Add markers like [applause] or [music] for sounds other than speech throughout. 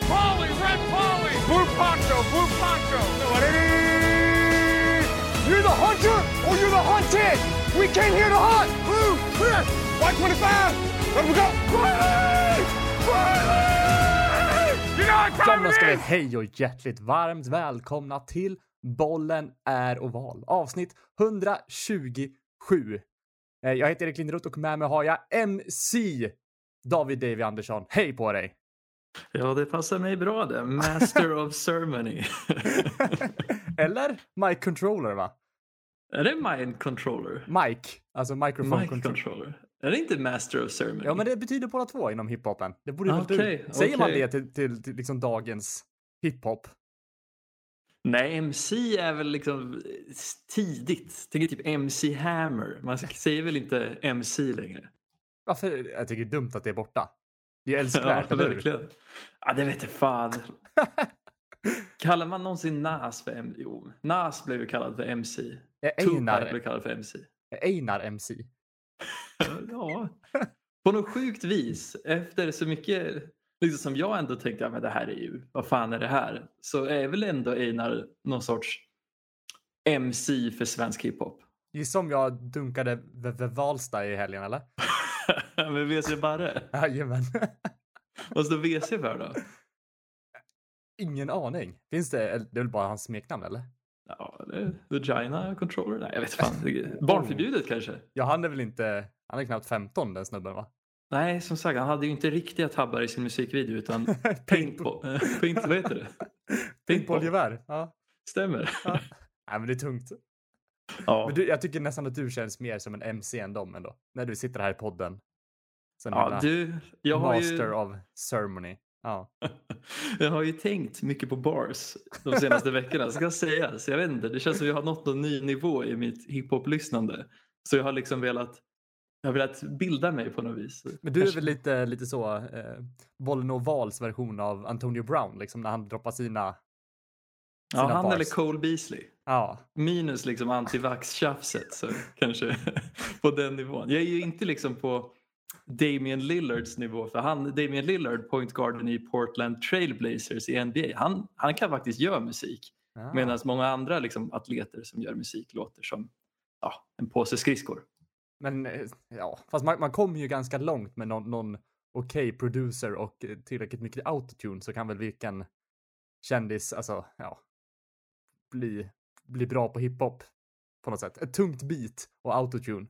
Red Polly, Red Polly, Blue Poncho, Blue Poncho. You're the hunter or you're the hunted. We came here to hunt. Blue, clear. White 25. Let we go. Riley! Riley! You know it ska vi hej och hjärtligt varmt välkomna till Bollen är oval. Avsnitt 127. Eh, Jag heter Erik Linderoth och med mig har jag MC David Davy Andersson. Hej på dig! Ja, det passar mig bra det. [laughs] Master of Ceremony. [laughs] Eller Mike Controller va? är det Mind Controller? Mike, alltså microphone Mic controller. Controller. Är det inte Master of Ceremony? Ja men det betyder båda två inom hiphopen. Det borde Okej, du... Säger man okej. det till, till, till liksom dagens hiphop? Nej, MC är väl liksom tidigt. Tänk typ MC Hammer. Man säger väl inte MC längre? Varför? Jag tycker det är dumt att det är borta. Det är Ja, älskvärt, eller hur? verkligen. Ja, det vet jag fan. [laughs] Kallar man någonsin Nas för MC? Jo, Nas blev ju kallad för MC. Einar, blev kallad för MC. Einar MC? [laughs] Ja, på något sjukt vis. Efter så mycket liksom som jag ändå tänkte, ja, men det här är ju, vad fan är det här? Så är väl ändå Einar någon sorts MC för svensk hiphop. Det är som jag dunkade V- V- Valsta i helgen, eller? [laughs] [laughs] men WC Barre, Jajamän. [laughs] vad står WC för då? Ingen aning. Finns det? Det är väl bara hans smeknamn, eller? Ja, det är Vagina Controller? Nej, jag vet fan. [laughs] Barnförbjudet kanske? Ja, han är väl inte... Han är knappt 15 den snubben, va? Nej, som sagt, han hade ju inte riktiga tabbar i sin musikvideo utan paintball. paint, vad heter det? Paintballgevär. Ja. Stämmer. ja. Nej, men det är tungt. Ja. Men du, jag tycker nästan att du känns mer som en MC än dem ändå. När du sitter här i podden. Sen Ja, du, jag master ju... of ceremony. Ja. [laughs] Jag har ju tänkt mycket på bars de senaste veckorna, ska sägas. Jag vet inte, det känns som att jag har nått någon ny nivå i mitt hiphop-lyssnande. Så jag har liksom velat, jag har velat bilda mig på något vis. Men du är väl lite, lite så, eh, Bollen och Vals version av Antonio Brown, liksom när han droppar sina... Ja, sina han bars. eller Cole Beasley. Ja. Minus liksom antivax-tjafset så kanske [laughs] på den nivån. Jag är ju inte liksom på Damian Lillards nivå för han, Damian Lillard, point guarden i Portland Trailblazers i NBA, han, han kan faktiskt göra musik. ja. Medan många andra liksom, atleter som gör musik låter som ja, en påse skridskor. Men eh, ja, fast man, man kommer ju ganska långt med någon, någon okej producer och tillräckligt mycket autotune så kan väl vilken kändis, alltså ja, bli, bli bra på hiphop på något sätt. Ett tungt beat och autotune.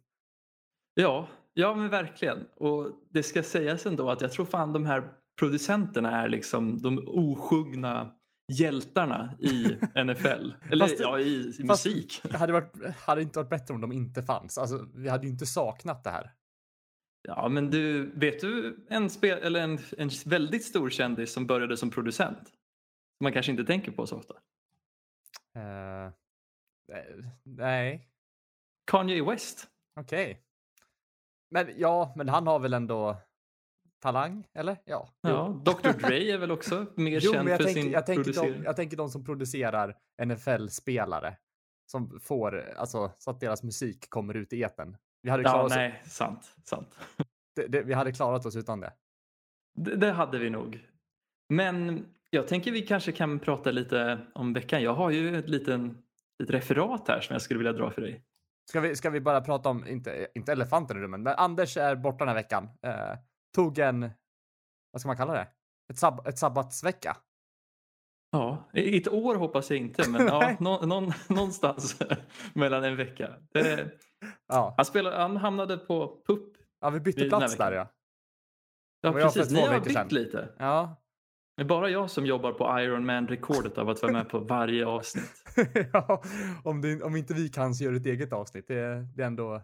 Ja, ja men verkligen. Och det ska sägas ändå att jag tror fan de här producenterna är liksom de osjungna hjältarna i [laughs] NFL. Eller Fast- ja, i, i musik. Det hade, varit, hade inte varit bättre om de inte fanns. Alltså, vi hade ju inte saknat det här. Ja, men du, vet du en, spel, eller en, en väldigt stor kändis som började som producent? Som man kanske inte tänker på så ofta. Eh, nej, Kanye West. okej. Men ja, men han har väl ändå talang, eller? Ja. Ja, Dr Dre är väl också mer Jo, känd för tänker, sin jag, tänker de, jag tänker de som producerar NFL-spelare. Som får, alltså, så att deras musik kommer ut i etern. Vi hade, Ja, klarat oss, nej, sant, sant. det, det, vi hade klarat oss utan det. Det, det hade vi nog. Men jag tänker vi kanske kan prata lite om veckan. Jag har ju ett liten ett referat här som jag skulle vilja dra för dig. Ska vi, ska vi bara prata om, inte, inte elefanten i rummet, men Anders är borta den här veckan. Eh, tog en, vad ska man kalla det? Ett, sab, ett sabbatsvecka. Ja, i ett år hoppas jag inte, men ja, [laughs] nå, någon, någonstans [laughs] mellan en vecka. Det, Ja, han, spelade, han hamnade på PUP. ja vi bytte plats där ja. Ja, precis. Ni har bytt lite. Ja, Det är bara jag som jobbar på Iron Man-rekordet av att vara med på varje avsnitt. [laughs] ja om, det, om inte vi kan så gör ett eget avsnitt. Det, det är ändå...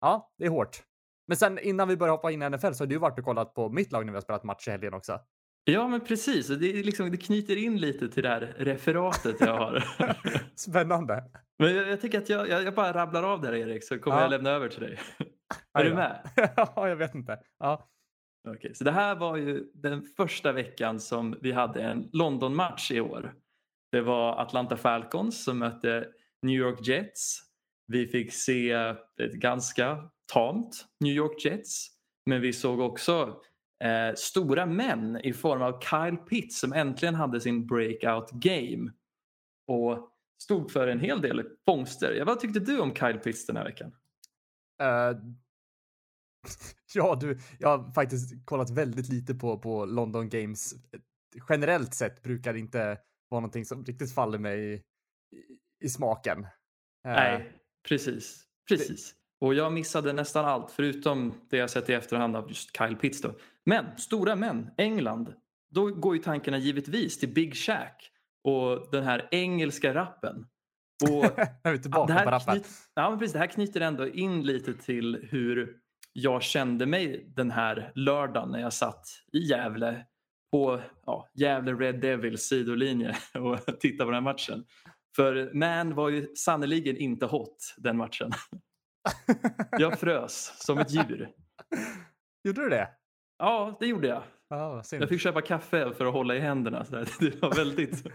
Ja, det är hårt. Men sen innan vi börjar hoppa in i NFL så har du varit och kollat på mitt lag när vi har spelat match i helgen också. Ja, men precis. Det, liksom, det knyter in lite till det här referatet jag har. [laughs] Spännande. Men jag, jag tänker att jag, jag, jag bara rabblar av där Erik så kommer Ja. jag lämna över till dig. [laughs] Är du med? ja, jag vet inte. Ja. Okej, så det här var ju den första veckan som vi hade en London-match i år. Det var Atlanta Falcons som mötte New York Jets. Vi fick se ett ganska tamt New York Jets. Men vi såg också eh, stora män i form av Kyle Pitts som äntligen hade sin breakout game och stod för en hel del fångster. Vad tyckte du om Kyle Pitts den här veckan? Uh, [laughs] ja, du, jag har faktiskt kollat väldigt lite på, på London Games. Generellt sett brukar det inte vara någonting som riktigt faller mig i, i, i smaken. Uh, Nej, precis. Precis. Och jag missade nästan allt förutom det jag sett i efterhand av just Kyle Pitts. Då. Men stora män, England. Då går ju tankarna givetvis till Big Shack och den här engelska rappen. Och [laughs] det här. Knyt, ja, men precis, det här knyter ändå in lite till hur jag kände mig den här lördagen när jag satt i Gävle på ja, Gävle Red Devils sidolinje [laughs] och tittade på den här matchen. För Man var ju sannoliken inte hot den matchen. [laughs] Jag frös som ett djur. Gjorde du det? Ja, det gjorde jag. Ah, jag fick köpa kaffe för att hålla i händerna. Så [laughs] Det var väldigt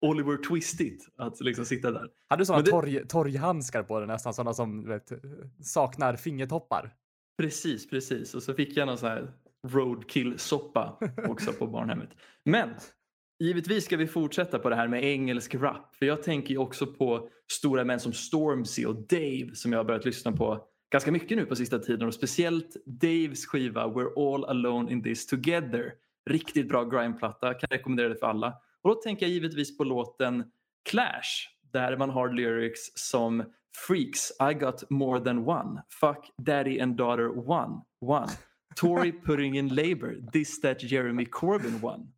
Oliver Twistigt att liksom sitta där. Hade du sådana det... torg, torghandskar på dig nästan? Sådana som vet, saknar fingertoppar? Precis, precis. Och så fick jag någon sån här roadkill-soppa också på barnhemmet. Men givetvis ska vi fortsätta på det här med engelsk rap. För jag tänker ju också på stora män som Stormzy och Dave som jag har börjat lyssna på ganska mycket nu på sista tiden och speciellt Daves skiva We're all alone in this together. Riktigt bra grindplatta, kan rekommendera det för alla. Och då tänker jag givetvis på låten Clash där man har lyrics som Freaks, I got more than one. Fuck daddy and daughter one. One. Tory [laughs] putting in labor. This that Jeremy Corbyn won.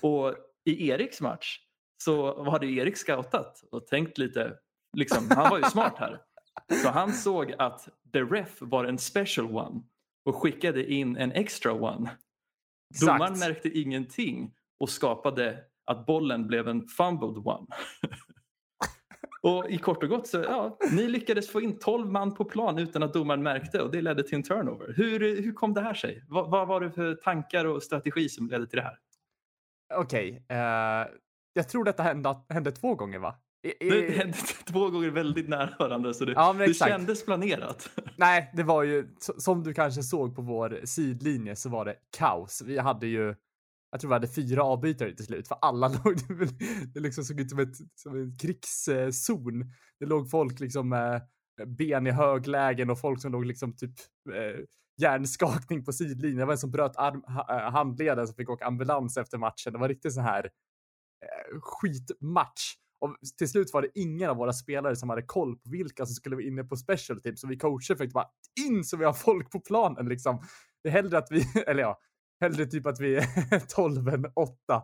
Och i Eriks match så hade Erik scoutat och tänkt lite, liksom, han var ju smart här. Så han såg att the ref var en special one och skickade in en extra one. Exakt. Domaren märkte ingenting och skapade att bollen blev en fumbled one. Och i kort och gott så ja, ni lyckades få in 12 man på plan utan att domaren märkte och det ledde till en turnover. Hur, hur kom det här sig? Vad, vad var det för tankar och strategi som ledde till det här? Okej, okay, uh, eh, jag tror detta hände, hände två gånger va? I, det hände [laughs] två gånger väldigt nära varandra så det, ja, det kändes planerat. [laughs] Nej, det var ju som du kanske såg på vår sidlinje så var det kaos. Vi hade ju, jag tror vi hade fyra avbytare till slut för alla [laughs] låg, det liksom såg ut som, ett, som en krigszon. Det låg folk liksom med ben i höglägen och folk som låg liksom typ eh, hjärnskakning på sidlinjen. Det var en som bröt arm, eh, handleden som fick åka ambulans efter matchen. Det var riktigt så här eh, skitmatch. Och till slut var det ingen av våra spelare som hade koll på vilka som skulle vara inne på special team. Så vi coacher fick bara in så vi har folk på planen liksom. Det är hellre att vi, [laughs] eller ja, hellre typ att vi är [laughs] 12 än 8. [laughs]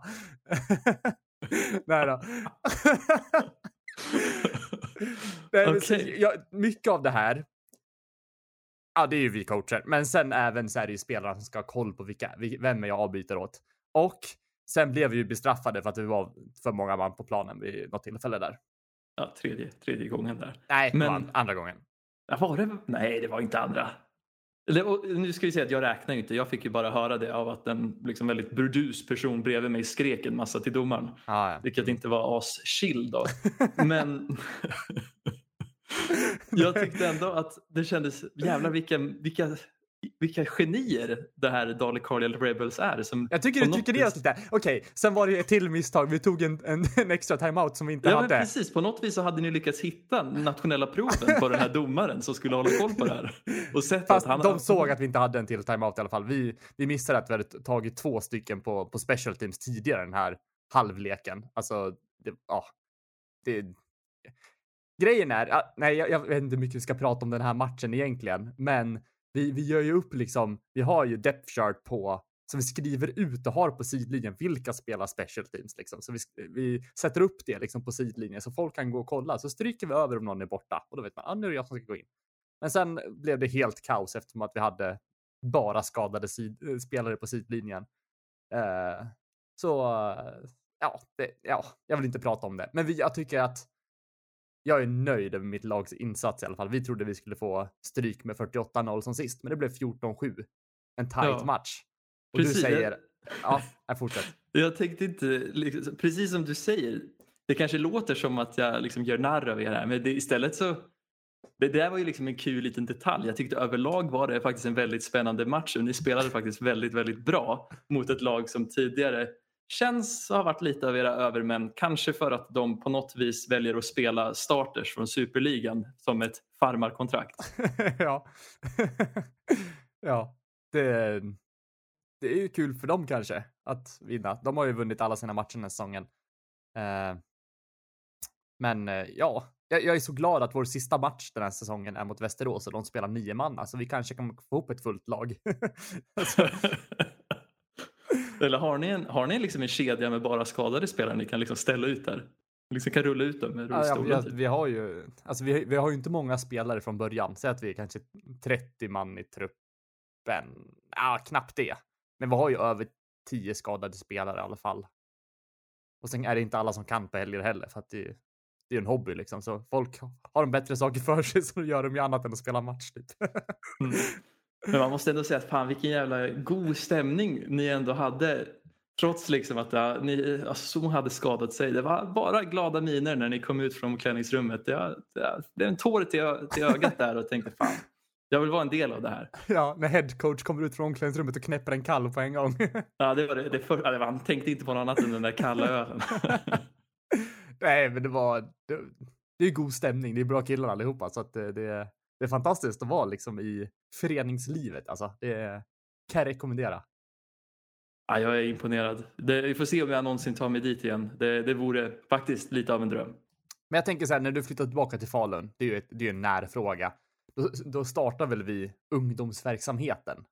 Nej då. [laughs] Nej, okay. ja, mycket av det här Ja, det är ju vi coacher, men sen även så är det ju spelarna som ska ha koll på vilka, vem jag avbyter åt. Och sen blev vi ju bestraffade för att vi var för många man på planen vid något tillfälle där. Ja, tredje, tredje gången där. Nej, men andra gången. Var det? Nej, det var inte andra. Nu ska vi säga att jag räknar inte. Jag fick ju bara höra det av att en liksom väldigt burdus person bredvid mig skrek en massa till domaren. Ah, ja. Vilket inte var as chill då. [laughs] Men [laughs] jag tyckte ändå att det kändes, jävlar vilka, vilka, vilka genier det här Dalecardial Rebels är. Som jag tycker du ner oss lite. Okej, okay, sen var det ett till misstag. Vi tog en, en, en extra timeout som vi inte ja, hade. Men precis, på något vis så hade ni lyckats hitta nationella proven på den här domaren som skulle hålla koll på det här. Och sett Fast att han, de såg att vi inte hade en till timeout i alla fall. Vi, vi missade att vi hade tagit två stycken på, på special teams tidigare den här halvleken. Alltså, det, ja, det, grejen är, nej jag, jag, vet inte hur mycket vi ska prata om den här matchen egentligen, men vi, vi gör ju upp liksom, vi har ju depth chart på som vi skriver ut och har på sidlinjen vilka spelar special teams liksom. Så vi, vi sätter upp det liksom på sidlinjen så folk kan gå och kolla. Så stryker vi över om någon är borta och då vet man, ah, nu är det jag som ska gå in. Men sen blev det helt kaos eftersom att vi hade bara skadade sid, eh, spelare på sidlinjen. Eh, så ja, det, ja, jag vill inte prata om det. Men vi, jag tycker att jag är nöjd över mitt lags insats i alla fall. Vi trodde vi skulle få stryk med 48-0 som sist, men det blev 14-7. En tight ja. match. Och precis, du säger, jag... ja, fortsätt. [laughs] Jag tänkte inte, liksom, precis som du säger, det kanske låter som att jag liksom gör narr av er här, men det, istället så Det där var ju liksom en kul liten detalj. Jag tyckte överlag var det faktiskt en väldigt spännande match och ni spelade faktiskt väldigt, väldigt bra mot ett lag som tidigare känns ha varit lite av era övermän. Kanske för att de på något vis väljer att spela starters från superligan som ett farmarkontrakt. [laughs] ja. [laughs] ja, det, det är ju kul för dem kanske att vinna. De har ju vunnit alla sina matcher den här säsongen. Eh, men eh, ja, jag, jag, är så glad att vår sista match den här säsongen är mot Västerås och de spelar nio man. Alltså vi kanske kan få ihop ett fullt lag. [laughs] alltså. Eller har ni, en, har ni liksom en kedja med bara skadade spelare ni kan liksom ställa ut där? Liksom kan rulla ut dem med rullstolar? Ja, ja, vi, har ju, alltså vi, vi har ju inte många spelare från början. Säg att vi är kanske 30 man i truppen. Ja, knappt det. Men vi har ju över 10 skadade spelare i alla fall. Och sen är det inte alla som kan på helger heller för att det, det är en hobby liksom. Så folk har de bättre saker för sig [laughs] så gör de ju annat än att spela match typ. mm. Men man måste ändå säga att fan vilken jävla god stämning ni ändå hade. Trots liksom att ja, ni, alltså, hade skadat sig. Det var bara glada miner när ni kom ut från omklädningsrummet. Det, det, det är en tår till, till ögat där och tänkte fan, jag vill vara en del av det här. Ja, när headcoach kommer ut från omklädningsrummet och knäpper en kall på en gång. ja, det var det. det, för, ja, han tänkte inte på något annat än den där kalla ölen. [laughs] Nej, men det var... Det, det är god stämning. Det är bra killar allihopa, så att det, det, det är fantastiskt att vara liksom i föreningslivet. Alltså, det kan jag rekommendera. Ja, jag är imponerad. Det, vi får se om jag någonsin tar mig dit igen. Det, det vore faktiskt lite av en dröm. Men jag tänker så här, när du flyttar tillbaka till Falun, det är ju ett, det är en närfråga. Då, då startar väl vi ungdomsverksamheten?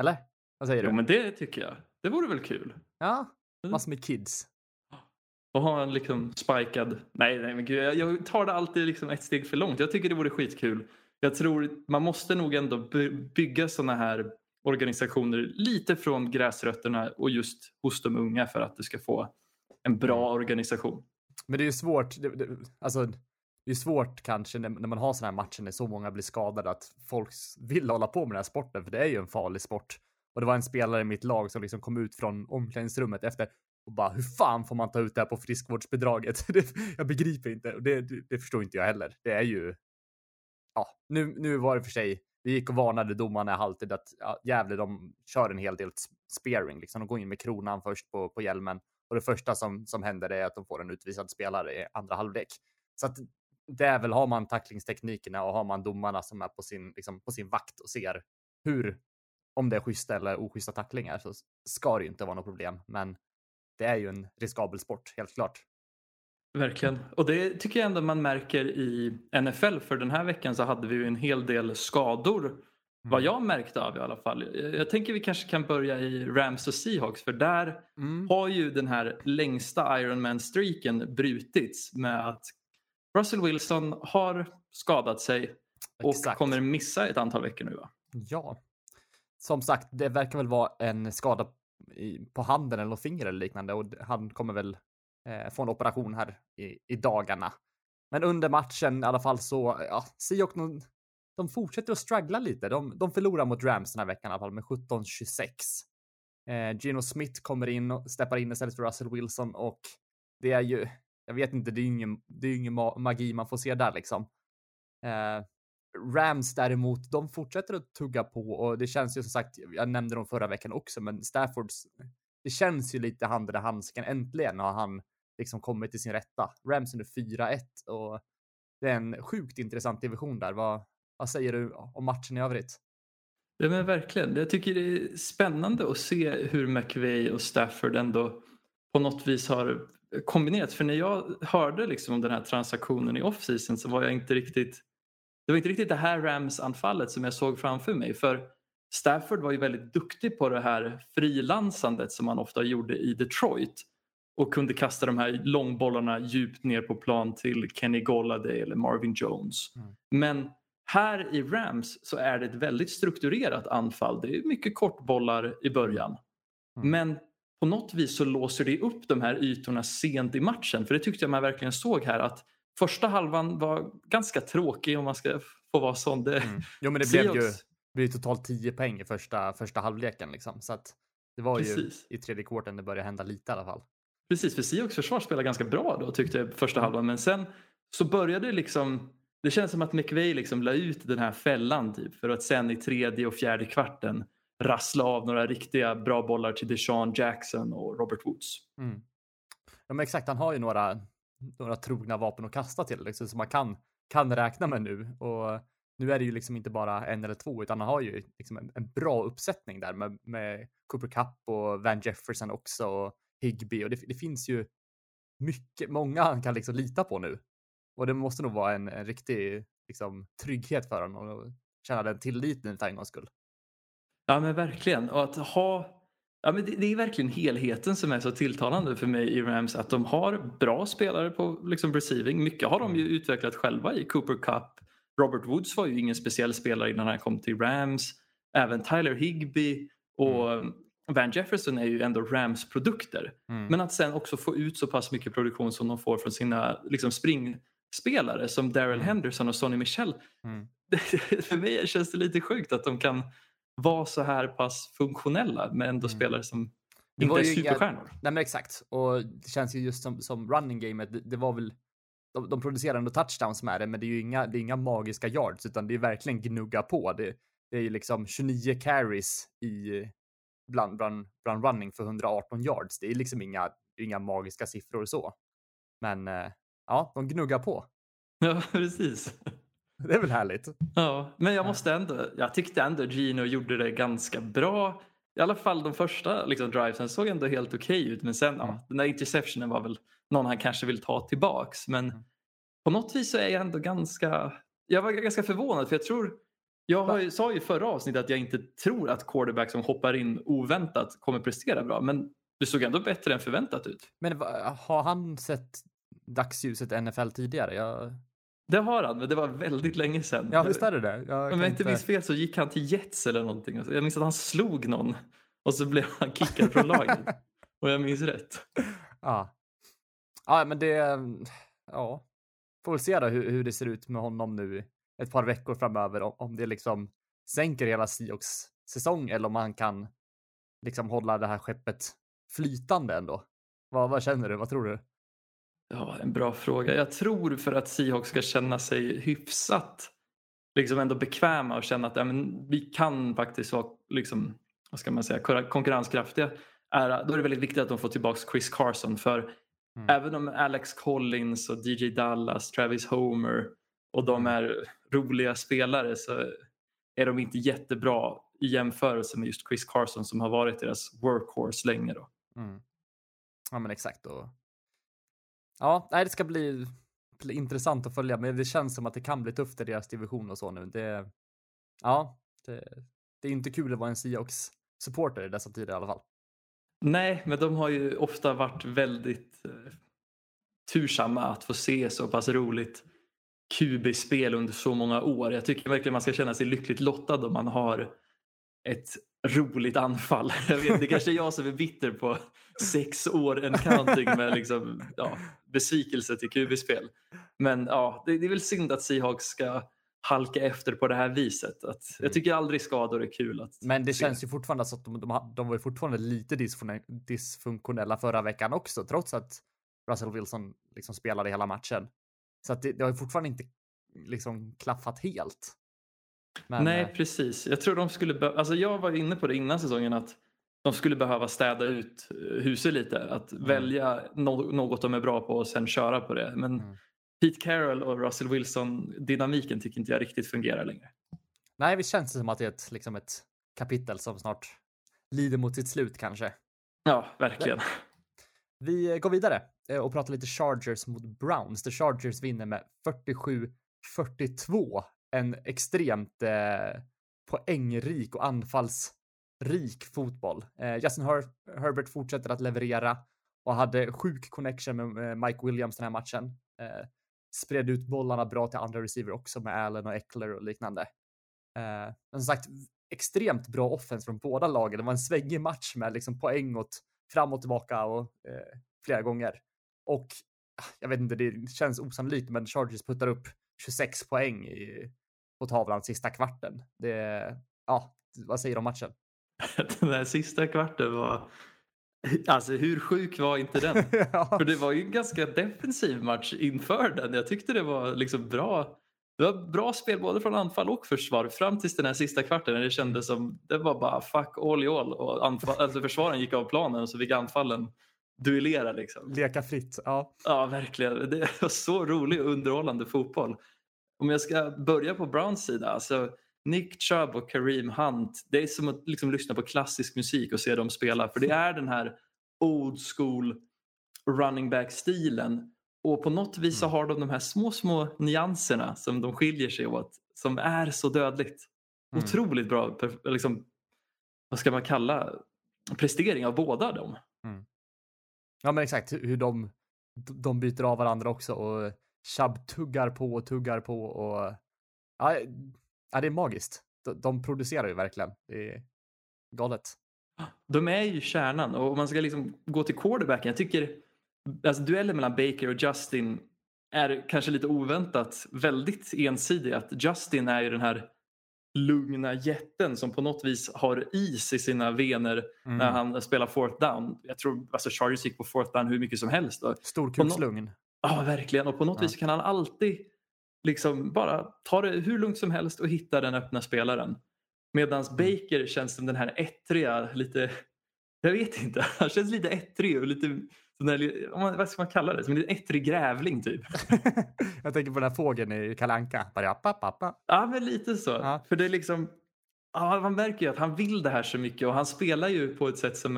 Eller? Vad säger jo, du? men det tycker jag. Det vore väl kul? Ja, massor med kids. Och ha en liksom spikad... Nej, nej men gud, jag tar det alltid liksom ett steg för långt. Jag tycker det vore skitkul. Jag tror man måste nog ändå bygga sådana här organisationer lite från gräsrötterna och just hos de unga för att du ska få en bra mm. organisation. Men det är ju svårt, det, det, alltså det är svårt kanske när, när man har sådana här matcher när så många blir skadade att folk vill hålla på med den här sporten för det är ju en farlig sport. Och det var en spelare i mitt lag som liksom kom ut från omklädningsrummet efter och bara hur fan får man ta ut det här på friskvårdsbidraget? [laughs] Jag begriper inte och det, det, förstår inte jag heller. Det är ju. Ja, nu, nu var det för sig. Vi gick och varnade domarna i halvtid att ja, Gävle, de kör en hel del spearing. liksom. De går in med kronan först på, på hjälmen och det första som som händer är att de får en utvisad spelare i andra halvlek. Så att det är väl har man tacklingsteknikerna och har man domarna som är på sin liksom, på sin vakt och ser hur om det är schyssta eller oschyssta tacklingar så ska det ju inte vara något problem. Men det är ju en riskabel sport, helt klart. Verkligen. Och det tycker jag ändå man märker i NFL. För den här veckan så hade vi ju en hel del skador. Mm. Vad jag märkte av i alla fall. Jag tänker vi kanske kan börja i Rams och Seahawks. För där mm. har ju den här längsta Ironman-streaken brutits med att Russell Wilson har skadat sig och Exakt. kommer missa ett antal veckor nu va? Ja. Som sagt, det verkar väl vara en skada på handen eller finger eller liknande och han kommer väl eh, få en operation här i, i dagarna. Men under matchen i alla fall så, ja, Seahawks, de, de fortsätter att struggla lite. De, de förlorar mot Rams den här veckan i alla fall med 17-26. Eh, Gino Smith kommer in och steppar in istället för Russell Wilson och det är ju, jag vet inte, det är ju ingen, det är ingen magi man får se där liksom. Eh, Rams däremot, de fortsätter att tugga på och det känns ju som sagt, jag nämnde dem förra veckan också, men Staffords, det känns ju lite hand i handsken. Äntligen har han liksom kommit till sin rätta. Rams under 4-1 och det är en sjukt intressant division där. Vad, vad säger du om matchen i övrigt? Ja men verkligen. Jag tycker det är spännande att se hur McVeigh och Stafford ändå på något vis har kombinerat. För när jag hörde liksom om den här transaktionen i offseason så var jag inte riktigt det var inte riktigt det här Rams-anfallet som jag såg framför mig. För Stafford var ju väldigt duktig på det här frilansandet som han ofta gjorde i Detroit och kunde kasta de här långbollarna djupt ner på plan till Kenny Golladay eller Marvin Jones. Mm. Men här i Rams så är det ett väldigt strukturerat anfall. Det är mycket kortbollar i början. Mm. Men på något vis så låser det upp de här ytorna sent i matchen. För det tyckte jag man verkligen såg här att första halvan var ganska tråkig om man ska få vara sån. Det, mm. Jo, men det blev ju blev totalt 10 poäng i första, första halvleken liksom. Så att det var Precis. ju i tredje kvarten det började hända lite i alla fall. Precis, för Seahawks försvar spelade ganska bra då tyckte jag första halvan. Men sen så började det liksom det känns som att McVay liksom la ut den här fällan typ för att sen i tredje och fjärde kvarten rassla av några riktiga bra bollar till Deshaun Jackson och Robert Woods. Mm. Ja, men exakt, han har ju några, några trogna vapen att kasta till liksom, som man kan, kan räkna med nu. Och nu är det ju liksom inte bara en eller två, utan han har ju liksom en, en bra uppsättning där med, med Cooper Cup och Van Jefferson också och Higby och det, det finns ju mycket, många han kan liksom lita på nu. Och det måste nog vara en, en riktig liksom, trygghet för honom och känna den tilliten för en gångs skull. Ja men verkligen. Och att ha Ja, men det, det, är verkligen helheten som är så tilltalande för mig i Rams. Att de har bra spelare på liksom, receiving. Mycket har de ju mm. utvecklat själva i Cooper Cup. Robert Woods var ju ingen speciell spelare innan han kom till Rams. Även Tyler Higby och mm. Van Jefferson är ju ändå Rams produkter. Mm. Men att sen också få ut så pass mycket produktion som de får från sina liksom, springspelare som Daryl mm. Henderson och Sonny Michel. Mm. [laughs] för mig känns det lite sjukt att de kan vara så här pass funktionella med ändå mm. spelare som inte är superstjärnor. Inga, nej men exakt. Och det känns ju just som, som running gamet, det, det var väl de, de producerar ändå touchdowns med det, men det är ju inga, det är inga magiska yards, utan det är verkligen gnugga på. Det, det är ju liksom 29 carries i bland, bland, bland running för 118 yards. Det är liksom inga, inga magiska siffror så. Men eh, ja, de gnuggar på. [laughs] Ja, precis. [laughs] Det är väl härligt? Ja, men jag måste ändå, jag tyckte ändå Gino gjorde det ganska bra. I alla fall de första liksom, drivesen såg ändå helt okej okay ut. Men sen, mm. ja, den där interceptionen var väl någon han kanske vill ta tillbaks. Men mm. på något vis så är jag ändå ganska, jag var ganska förvånad för jag tror, jag har, sa ju i förra avsnittet att jag inte tror att quarterback som hoppar in oväntat kommer prestera bra. Men det såg ändå bättre än förväntat ut. Men har han sett dagsljuset NFL tidigare? Jag... Det har han, men det var väldigt länge sedan. Ja, visst är det det. Jag Om jag inte minns fel så gick han till Jets eller någonting. Jag minns att han slog någon och så blev han kickad från laget. [laughs] och jag minns rätt. Ja. Ja, men det... Ja. Får väl se då hur, hur det ser ut med honom nu ett par veckor framöver. Om, om det liksom sänker hela Seahawks säsong eller om han kan liksom hålla det här skeppet flytande ändå. Vad, vad känner du? Vad tror du? Ja, en bra fråga. Jag tror för att Seahawks ska känna sig hyfsat liksom ändå bekväma och känna att ja, men vi kan faktiskt vara liksom, vad ska man säga, konkurrenskraftiga. Är, då är det väldigt viktigt att de får tillbaka Chris Carson för mm. även om Alex Collins och DJ Dallas, Travis Homer och de mm. är roliga spelare så är de inte jättebra i jämförelse med just Chris Carson som har varit deras workhorse länge. Då. Mm. Ja men exakt. Och Ja, nej, det ska bli, bli intressant att följa, men det känns som att det kan bli tufft i deras division och så nu. Det, ja, det, det är inte kul att vara en Seahawks supporter i dessa tider i alla fall. Nej, men de har ju ofta varit väldigt eh, tursamma att få se så pass roligt QB-spel under så många år. Jag tycker verkligen man ska känna sig lyckligt lottad om man har ett roligt anfall. [laughs] Jag vet, det kanske är jag som är bitter på sex år en counting med liksom, ja, besvikelse till QB-spel. Men ja, det, det, är väl synd att Seahawks ska halka efter på det här viset. Att, jag mm. tycker aldrig skador är kul. Att Men det se. känns ju fortfarande som att de, de, de var fortfarande lite dysfunktionella förra veckan också, trots att Russell Wilson liksom spelade hela matchen. Så att det, det har fortfarande inte liksom klaffat helt. Men, Nej, eh, precis. Jag tror de skulle alltså jag var inne på det innan säsongen att de skulle behöva städa ut eh, huset lite. Att mm. välja no något de är bra på och sen köra på det. Men mm. Pete Carroll och Russell Wilson dynamiken tycker inte jag riktigt fungerar längre. Nej, visst känns det som att det är ett, liksom ett kapitel som snart lider mot sitt slut kanske. Ja, verkligen. Vi går vidare eh, Eh, och prata lite Chargers mot Browns. The Chargers vinner med 47-42 en extremt eh, poängrik och anfallsrik fotboll. Eh, Justin Her Herbert fortsätter att leverera och hade sjuk connection med eh, Mike Williams den här matchen. Eh, spred ut bollarna bra till andra receiver också med Allen och Eckler och liknande. Eh, men som sagt, extremt bra offense från båda lagen. Det var en svängig match med liksom poäng åt fram och tillbaka och eh, flera gånger. Och ah, jag vet inte, det känns osannolikt, men Chargers puttar upp 26 poäng i, på tavlan sista kvarten. Det, ja, vad säger du om matchen? [laughs] Den där sista kvarten var Alltså hur sjuk var inte den? [laughs] ja. För det var ju en ganska defensiv match inför den. Jag tyckte det var liksom bra det var bra spel både från anfall och försvar fram tills den här sista kvarten när det kändes som det var bara fuck all i all och anfall, alltså försvaren gick av planen och så fick anfallen duellera liksom. Leka fritt, ja. Ja, verkligen. Det var så rolig och underhållande fotboll. Om jag ska börja på Browns sida, alltså Nick Chubb och Kareem Hunt, det är som att liksom lyssna på klassisk musik och se dem spela för det är den här old school running back-stilen och på något vis så har de de här små, små nyanserna som de skiljer sig åt som är så dödligt. Mm. Otroligt bra, liksom, vad ska man kalla prestering av båda dem. Ja men exakt hur de, de byter av varandra också och Chubb tuggar på och tuggar på och ja, ja det är magiskt. De, de producerar ju verkligen. Det är galet. De är ju kärnan och om man ska liksom gå till quarterbacken, jag tycker alltså duellen mellan Baker och Justin är kanske lite oväntat väldigt ensidig. Att Justin är ju den här lugna jätten som på något vis har is i sina vener Mm. när han spelar fourth down. Jag tror alltså Chargers gick på fourth down hur mycket som helst. Storkukslugn. Ja, verkligen. Och på något Ja. vis kan han alltid liksom bara ta det hur lugnt som helst och hitta den öppna spelaren. Medan Mm. Baker känns som den här ettriga, lite, jag vet inte, [laughs] han känns lite ettrig och lite, där, vad ska man kalla det, som en ettrig grävling typ. [laughs] Jag tänker på den här fågeln i Kalle Anka. Bara, appa, appa. Ja, men lite så. Ja. För det är liksom, ja, man märker ju att han vill det här så mycket och han spelar ju på ett sätt som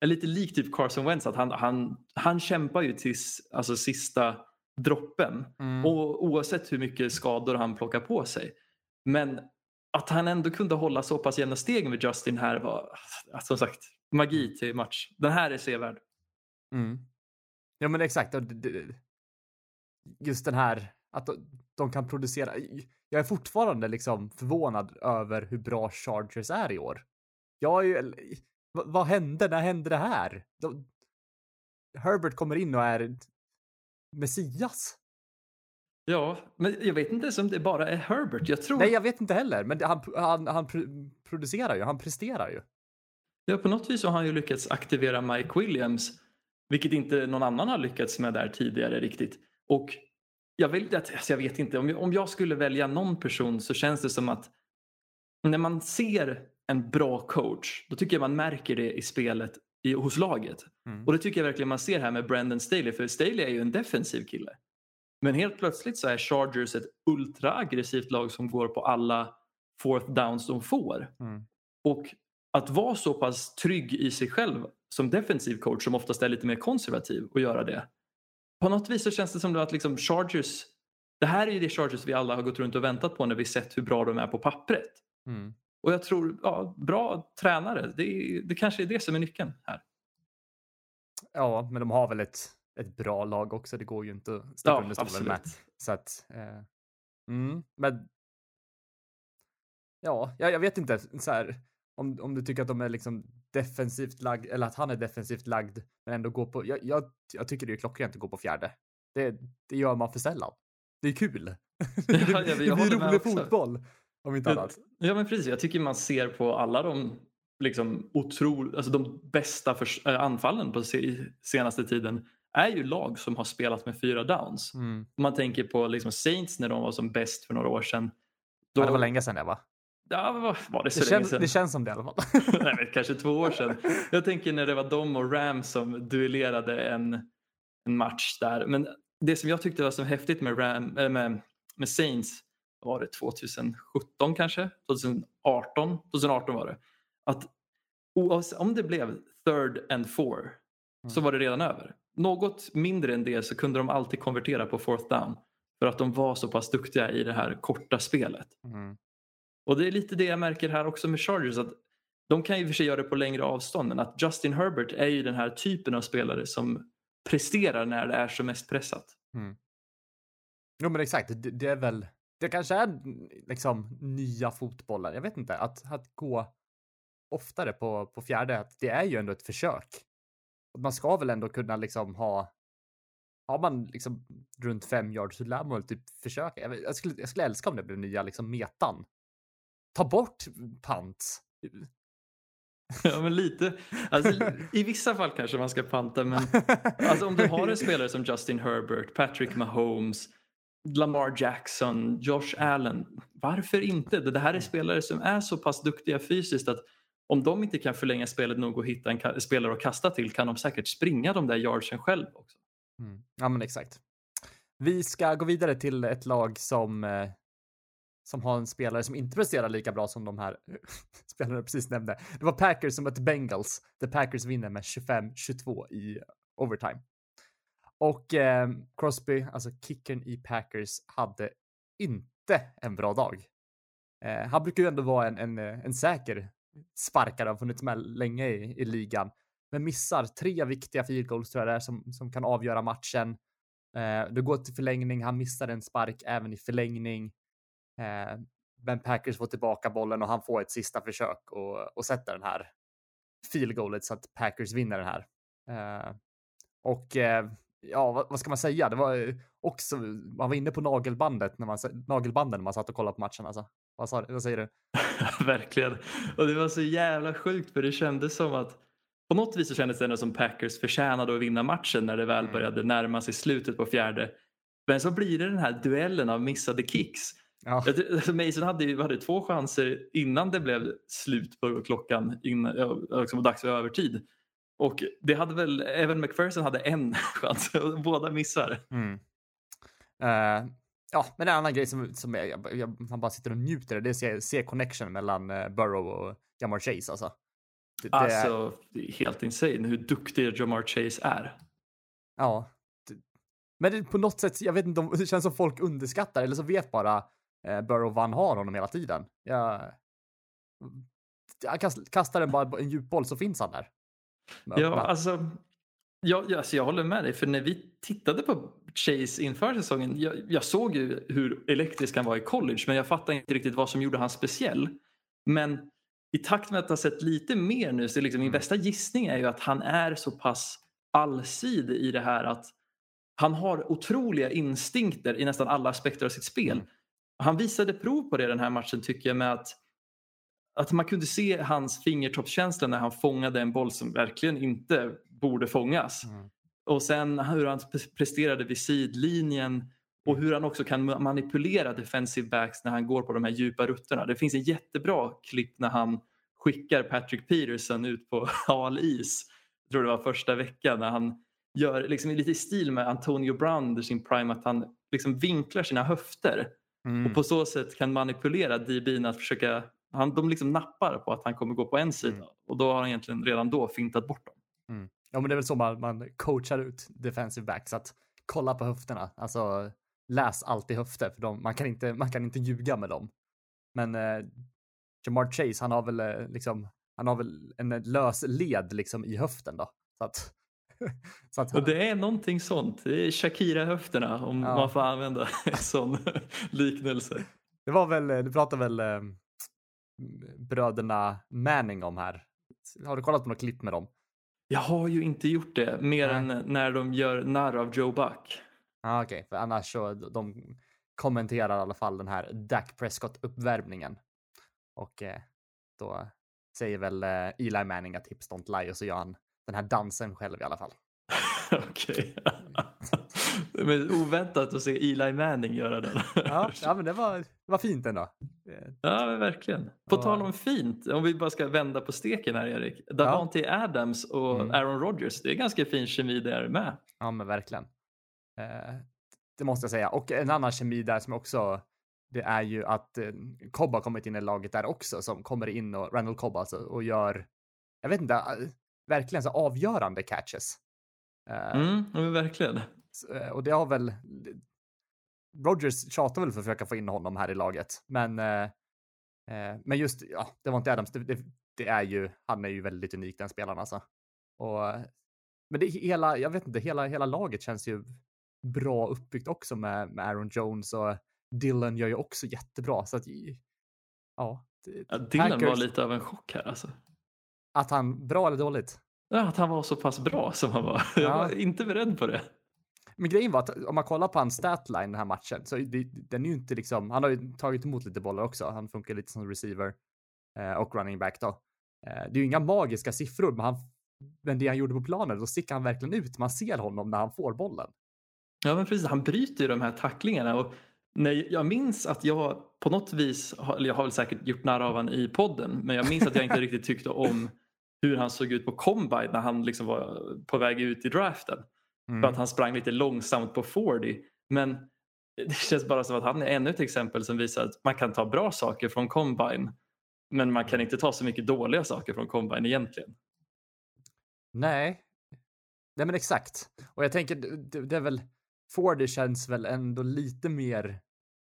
är lite likt typ Carson Wentz. Att han, han, han kämpar ju tills alltså, sista droppen. Mm. Och oavsett hur mycket skador han plockar på sig. Men att han ändå kunde hålla så pass jämna steg med Justin här var som sagt magi till match. Den här är sevärd. Mm. Ja men exakt. Just den här att de, kan producera. Jag är fortfarande liksom förvånad över hur bra Chargers är i år. Jag är ju, vad, vad hände? När hände det här? De, Herbert kommer in och är Messias. Ja, men jag vet inte ens om det bara är Herbert. Jag tror Nej, jag vet inte heller, men han, han, han pro- producerar ju, han presterar ju. Ja, på något vis så har han ju lyckats aktivera Mike Williams, vilket inte någon annan har lyckats med där tidigare riktigt. Och jag, vill, alltså jag vet inte, om jag, om jag skulle välja någon person så känns det som att när man ser en bra coach, då tycker jag man märker det i spelet i, hos laget. Mm. Och det tycker jag verkligen man ser här med Brandon Staley, för Staley är ju en defensiv kille. Men helt plötsligt så är Chargers ett ultraaggressivt lag som går på alla fourth downs de får. Mm. Och att vara så pass trygg i sig själv som defensiv coach som oftast är lite mer konservativ och göra det. På något vis så känns det som att liksom Chargers, det här är ju det Chargers vi alla har gått runt och väntat på när vi sett hur bra de är på pappret. Mm. Och jag tror, ja, bra tränare, det, det kanske är det som är nyckeln här. Ja, men de har väl ett, ett bra lag också. Det går ju inte att sticka Ja, under stolen med. Så att, eh, mm, men. Ja, jag, jag vet inte så här. Om, om du tycker att de är liksom defensivt lagd eller att han är defensivt lagd men ändå går på. Jag, jag, jag tycker det är klockrent att gå på fjärde. Det, det gör man för sällan. Det är kul. [laughs] det, ja, jag det blir rolig fotboll. Om inte annat. Ja men precis, jag tycker man ser på alla de liksom otro, alltså de bästa förs- äh, anfallen på se- senaste tiden är ju lag som har spelat med fyra downs. Mm. Om man tänker på liksom Saints när de var som bäst för några år sedan. Då, Ja, det var länge sedan det va? Ja, var det så Det länge känns, sedan? det känns som det i alla fall. [laughs] Nej, men kanske två år sedan. Jag tänker när det var de och Rams som duellerade en, en match där. Men det som jag tyckte var så häftigt med, Ram, äh, med, med Saints var det 2017 kanske? 2018? 2018 var det. Att om det blev third and four så var det redan över. Något mindre än det så kunde de alltid konvertera på fourth down. För att de var så pass duktiga i det här korta spelet. Mm. Och det är lite det jag märker här också med Chargers. Att de kan ju i och för sig göra det på längre avstånd men att Justin Herbert är ju den här typen av spelare som presterar när det är som mest pressat. Mm. Jo men exakt, det, det är väl, det kanske är liksom nya fotbollen. Jag vet inte, att, att gå oftare på, på fjärde, att det är ju ändå ett försök. Man ska väl ändå kunna liksom ha, har man liksom runt fem yards så lär man väl typ försöka. Jag, jag, skulle, jag skulle älska om det blev nya liksom metan. Ta bort pant. Ja men lite. Alltså, I vissa fall kanske man ska panta men alltså, om du har en spelare som Justin Herbert, Patrick Mahomes, Lamar Jackson, Josh Allen. Varför inte? Det här är spelare som är så pass duktiga fysiskt att om de inte kan förlänga spelet nog och hitta en spelare att kasta till kan de säkert springa de där yardsen själv också. Mm. Ja men exakt. Vi ska gå vidare till ett lag som eh, som har en spelare som inte presterar lika bra som de här [laughs] spelarna jag precis nämnde. Det var Packers som mötte Bengals. The Packers vinner med 25-22 i overtime. Och eh, Crosby, alltså kicken i Packers, hade inte en bra dag. Eh, han brukar ju ändå vara en, en, en säker sparkare, har funnits med länge i, i ligan, men missar tre viktiga field goals tror jag det är som, som kan avgöra matchen. Eh, det går till förlängning, han missar en spark även i förlängning. Eh, men Packers får tillbaka bollen och han får ett sista försök och, och sätter den här field goalet så att Packers vinner den här. Eh, och eh, ja, vad, vad, ska man säga? Det var också, man var inne på nagelbandet när man, nagelbanden när man satt och kollade på matchen alltså. Vad, sa, vad säger du? [laughs] Verkligen. Och det var så jävla sjukt för det kändes som att på något vis så kändes det ändå som Packers förtjänade att vinna matchen när det väl mm. började närma sig slutet på fjärde. Men så blir det den här duellen av missade kicks. Ja. Alltså Mason hade, hade två chanser innan det blev slut på klockan, innan, liksom dags för övertid. Och det hade väl, även McPherson hade en [laughs] chans, båda missar. Mm. Uh, ja, men en annan grej som, som jag, jag, jag, man bara sitter och njuter det är att se, connection mellan uh, Burrow och Jamar Chase alltså. Det, det alltså, det är helt insane hur duktig Jamar Chase är. Ja. Men det, på något sätt, jag vet inte det känns som folk underskattar eller så vet bara uh, Burrow vad han har honom hela tiden. Jag, jag kastar den bara en djup boll så finns han där. Ja, alltså jag, alltså jag håller med dig, för när vi tittade på Chase inför säsongen, jag, jag, såg ju hur elektrisk han var i college, men jag fattade inte riktigt vad som gjorde han speciell. Men i takt med att ha sett lite mer nu, så liksom min mm. bästa gissning är ju att han är så pass allsidig i det här att han har otroliga instinkter i nästan alla aspekter av sitt spel. Han visade prov på det den här matchen tycker jag med att att man kunde se hans fingertoppskänsla när han fångade en boll som verkligen inte borde fångas. Mm. Och sen hur han presterade vid sidlinjen och hur han också kan manipulera defensive backs när han går på de här djupa rutterna. Det finns en jättebra klipp när han skickar Patrick Peterson ut på [laughs] hal is. Jag tror det var första veckan när han gör liksom lite i stil med Antonio Brown under sin prime att han liksom vinklar sina höfter mm. och på så sätt kan manipulera DBn att försöka han, de liksom nappar på att han kommer gå på en sida mm. och då har han egentligen redan då fintat bort dem. Mm. Ja, men det är väl så man, man coachar ut defensive backs att kolla på höfterna. Alltså läs alltid höfter för de, man, kan inte, man kan inte ljuga med dem. Men eh, Jamar Chase, han har väl eh, liksom, han har väl en lös led liksom i höften då. Så att, [laughs] så att det är någonting sånt. Det är Shakira-höfterna om ja. man får använda en [laughs] sån liknelse. Det var väl, du pratade väl eh, bröderna Manning om här. Har du kollat på något klipp med dem? Jag har ju inte gjort det mer Nej. än när de gör narr av Joe Buck. Ah, Okej, okay. för annars så de kommenterar i alla fall den här Dak Prescott uppvärmningen. Och eh, då säger väl eh, Eli Manning att hips don't lie och så gör han den här dansen själv i alla fall. [laughs] Okej. [laughs] men oväntat att se Eli Manning göra den. ja, ja, men det var, det var fint ändå. Ja, men verkligen. På och... tal om fint, om vi bara ska vända på steken här Erik. Davante ja. Adams och mm. Aaron Rodgers, det är ganska fin kemi där med. Ja, men verkligen. Eh, det måste jag säga. Och en annan kemi där som också det är ju att eh, Cobb har kommit in i laget där också som kommer in och Randall Cobb alltså och gör, jag vet inte, eh, verkligen så avgörande catches. Eh, mm, ja, verkligen. Eh, och det har väl Rogers tjatar väl för att försöka få in honom här i laget, men eh, men just, ja, det var inte Adams, det, det, det, är ju, han är ju väldigt unik den spelaren alltså. Och, men det hela, jag vet inte, hela, hela laget känns ju bra uppbyggt också med, med Aaron Jones och Dylan gör ju också jättebra så att ja. ja Dylan Packers, var lite av en chock här alltså. Att han, bra eller dåligt? Ja, att han var så pass bra som han var. Jag var inte beredd på det. Men grejen var att om man kollar på hans statline den här matchen så det, den är ju inte liksom, han har ju tagit emot lite bollar också. Han funkar lite som receiver eh, och running back då. Eh, det är ju inga magiska siffror, men, han, men det han gjorde på planen, då sticker han verkligen ut. Man ser honom när han får bollen. Ja men precis, han bryter ju de här tacklingarna. Och när jag minns att jag på något vis, eller jag har väl säkert gjort narr av honom i podden, men jag minns att jag inte riktigt tyckte om hur han såg ut på combine när han liksom var på väg ut i draften. Mm. För att han sprang lite långsamt på 40. Men det känns bara som att han är ännu ett exempel som visar att man kan ta bra saker från combine men man kan inte ta så mycket dåliga saker från combine egentligen. Nej. Nej men exakt. Och jag tänker, det, det är väl, Fordy känns väl ändå lite mer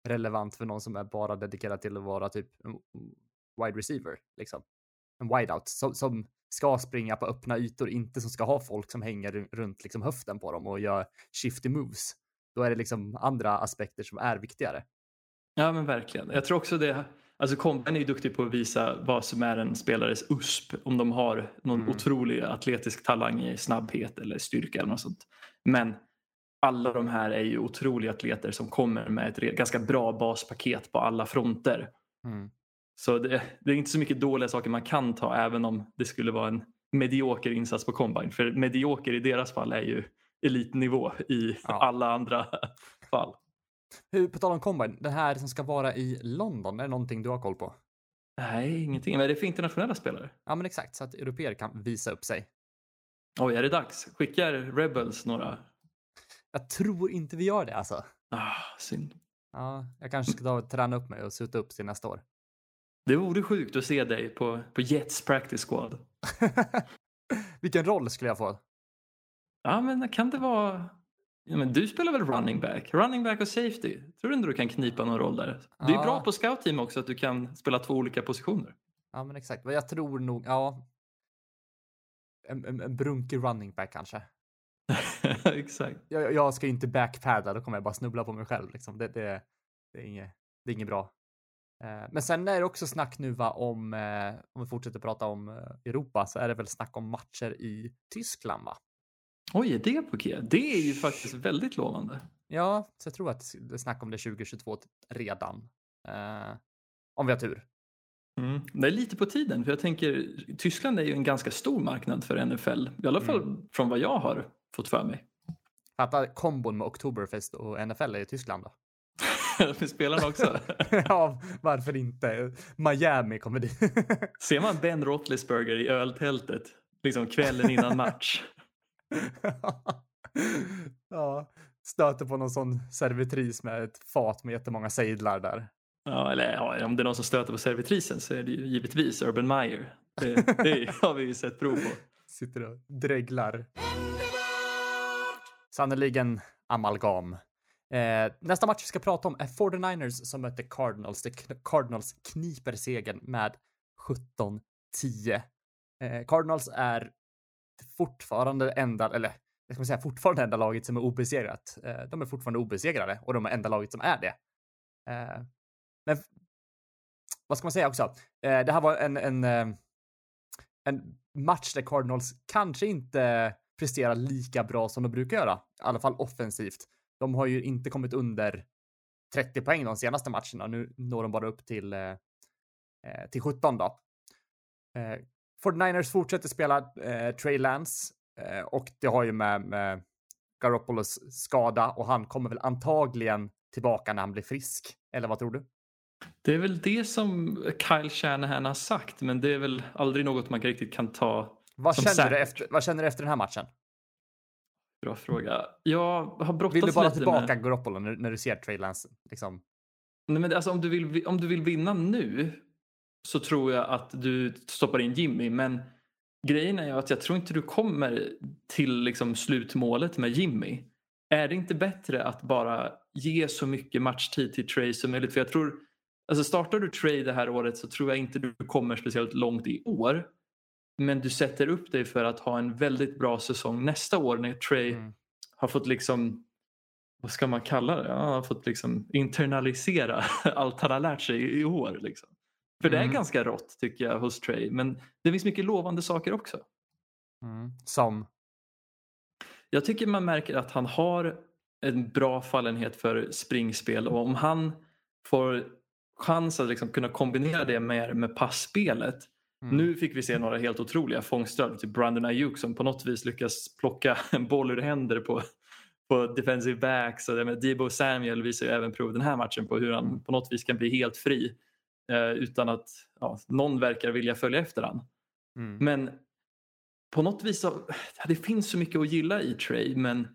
relevant för någon som är bara dedikerad till att vara typ en wide receiver, liksom. En wideout som, som ska springa på öppna ytor, inte som ska ha folk som hänger runt liksom höften på dem och gör shifty moves. Då är det liksom andra aspekter som är viktigare. Ja men verkligen. Jag tror också det, alltså Combine är ju duktig på att visa vad som är en spelares USP om de har någon Mm. otrolig atletisk talang i snabbhet eller styrka eller något sånt. Men alla de här är ju otroliga atleter som kommer med ett ganska bra baspaket på alla fronter. Mm. Så det, det är inte så mycket dåliga saker man kan ta även om det skulle vara en medioker insats på Combine. För medioker i deras fall är ju elitnivå i Ja. alla andra [laughs] fall. Hur, på tal om combine, den här som ska vara i London, är det någonting du har koll på? Nej, ingenting. Vad är det för internationella spelare? Ja men exakt, så att europeer kan visa upp sig. Oj, är det dags? Skickar Rebels några? Jag tror inte vi gör det alltså. Ah, synd. Ja, jag kanske ska ta och träna upp mig och suta upp till nästa år. Det vore sjukt att se dig på, på Jets practice squad. [laughs] Vilken roll skulle jag få? Ja, men kan det vara... Ja, men du spelar väl running back? Running back och safety. Tror du inte du kan knipa någon roll där? Du är Ja. bra på scout-team också att du kan spela två olika positioner. Ja men exakt, jag tror nog, ja. En, en, en brunkig running back kanske. [laughs] Exakt. Jag, jag ska inte backpadda, då kommer jag bara snubbla på mig själv. Liksom. Det, det, det, är inget, det är inget bra. Eh, Men sen är det också snack nu va, om, eh, om vi fortsätter prata om eh, Europa, så är det väl snack om matcher i Tyskland va? Oj, är det på G? Det är ju faktiskt väldigt lovande. Ja, så jag tror att det är snack om det 2022 redan. Eh, om vi har tur. Mm. Det är lite på tiden för jag tänker Tyskland är ju en ganska stor marknad för NFL. I alla fall från vad jag har fått för mig. Fatta kombon med Oktoberfest och NFL i Tyskland då. [laughs] för spelarna också. [laughs] ja, varför inte? Miami kommer dit. [laughs] Ser man Ben Roethlisberger i öltältet liksom kvällen innan match. ja, stöter på någon sån servitris med ett fat med jättemånga sejdlar där. Ja, eller ja, om det är någon som stöter på servitrisen så är det ju givetvis Urban Meyer. Det, det har vi ju sett prov på. Sitter och dreglar. Sannerligen amalgam. Eh, nästa match vi ska prata om är 49ers som möter Cardinals. Det Cardinals kniper segern med 17-10. Eh, Cardinals är fortfarande enda, eller jag ska säga fortfarande enda laget som är obesegrat. Eh, de är fortfarande obesegrade och de är enda laget som är det. Eh, men vad ska man säga också? Eh, det här var en, en, eh, en match där Cardinals kanske inte presterar lika bra som de brukar göra, i alla fall offensivt. De har ju inte kommit under 30 poäng de senaste matcherna. Nu når de bara upp till, eh, eh, till 17 då. Eh, 49ers fortsätter spela eh, Trey Lance eh, och det har ju med, med Garoppolos skada och han kommer väl antagligen tillbaka när han blir frisk. Eller vad tror du? Det är väl det som Kyle Shanahan har sagt men det är väl aldrig något man riktigt kan ta. Vad Som känner, du efter, vad känner du efter den här matchen? Bra fråga. Jag har brottats Vill du bara lite tillbaka med... Garoppolo när, när du ser Trey Lance? Liksom? Nej, men alltså, om, du vill, om du vill vinna nu så tror jag att du stoppar in Jimmy men grejen är ju att jag tror inte du kommer till liksom, slutmålet med Jimmy. Är det inte bättre att bara ge så mycket matchtid till Trey som möjligt? För jag tror, alltså startar du Trey det här året så tror jag inte du kommer speciellt långt i år. Men du sätter upp dig för att ha en väldigt bra säsong nästa år när Trey Mm. har fått liksom vad ska man kalla det? Ja, han har fått liksom internalisera [laughs] allt han har lärt sig i, år. Liksom. För det är Mm. ganska rått tycker jag hos Trey. Men det finns mycket lovande saker också. Mm. Som? Jag tycker man märker att han har en bra fallenhet för springspel och om han får chans att liksom kunna kombinera det med, med passspelet. Mm. Nu fick vi se några helt otroliga fångster till Brandon Ayuk som på något vis lyckas plocka [laughs] en boll ur händer på, på defensive backs. Och Debo Samuel visar ju även prov den här matchen på hur han på något vis kan bli helt fri eh, utan att ja, någon verkar vilja följa efter han. Mm. Men på något vis, så, det finns så mycket att gilla i Trey men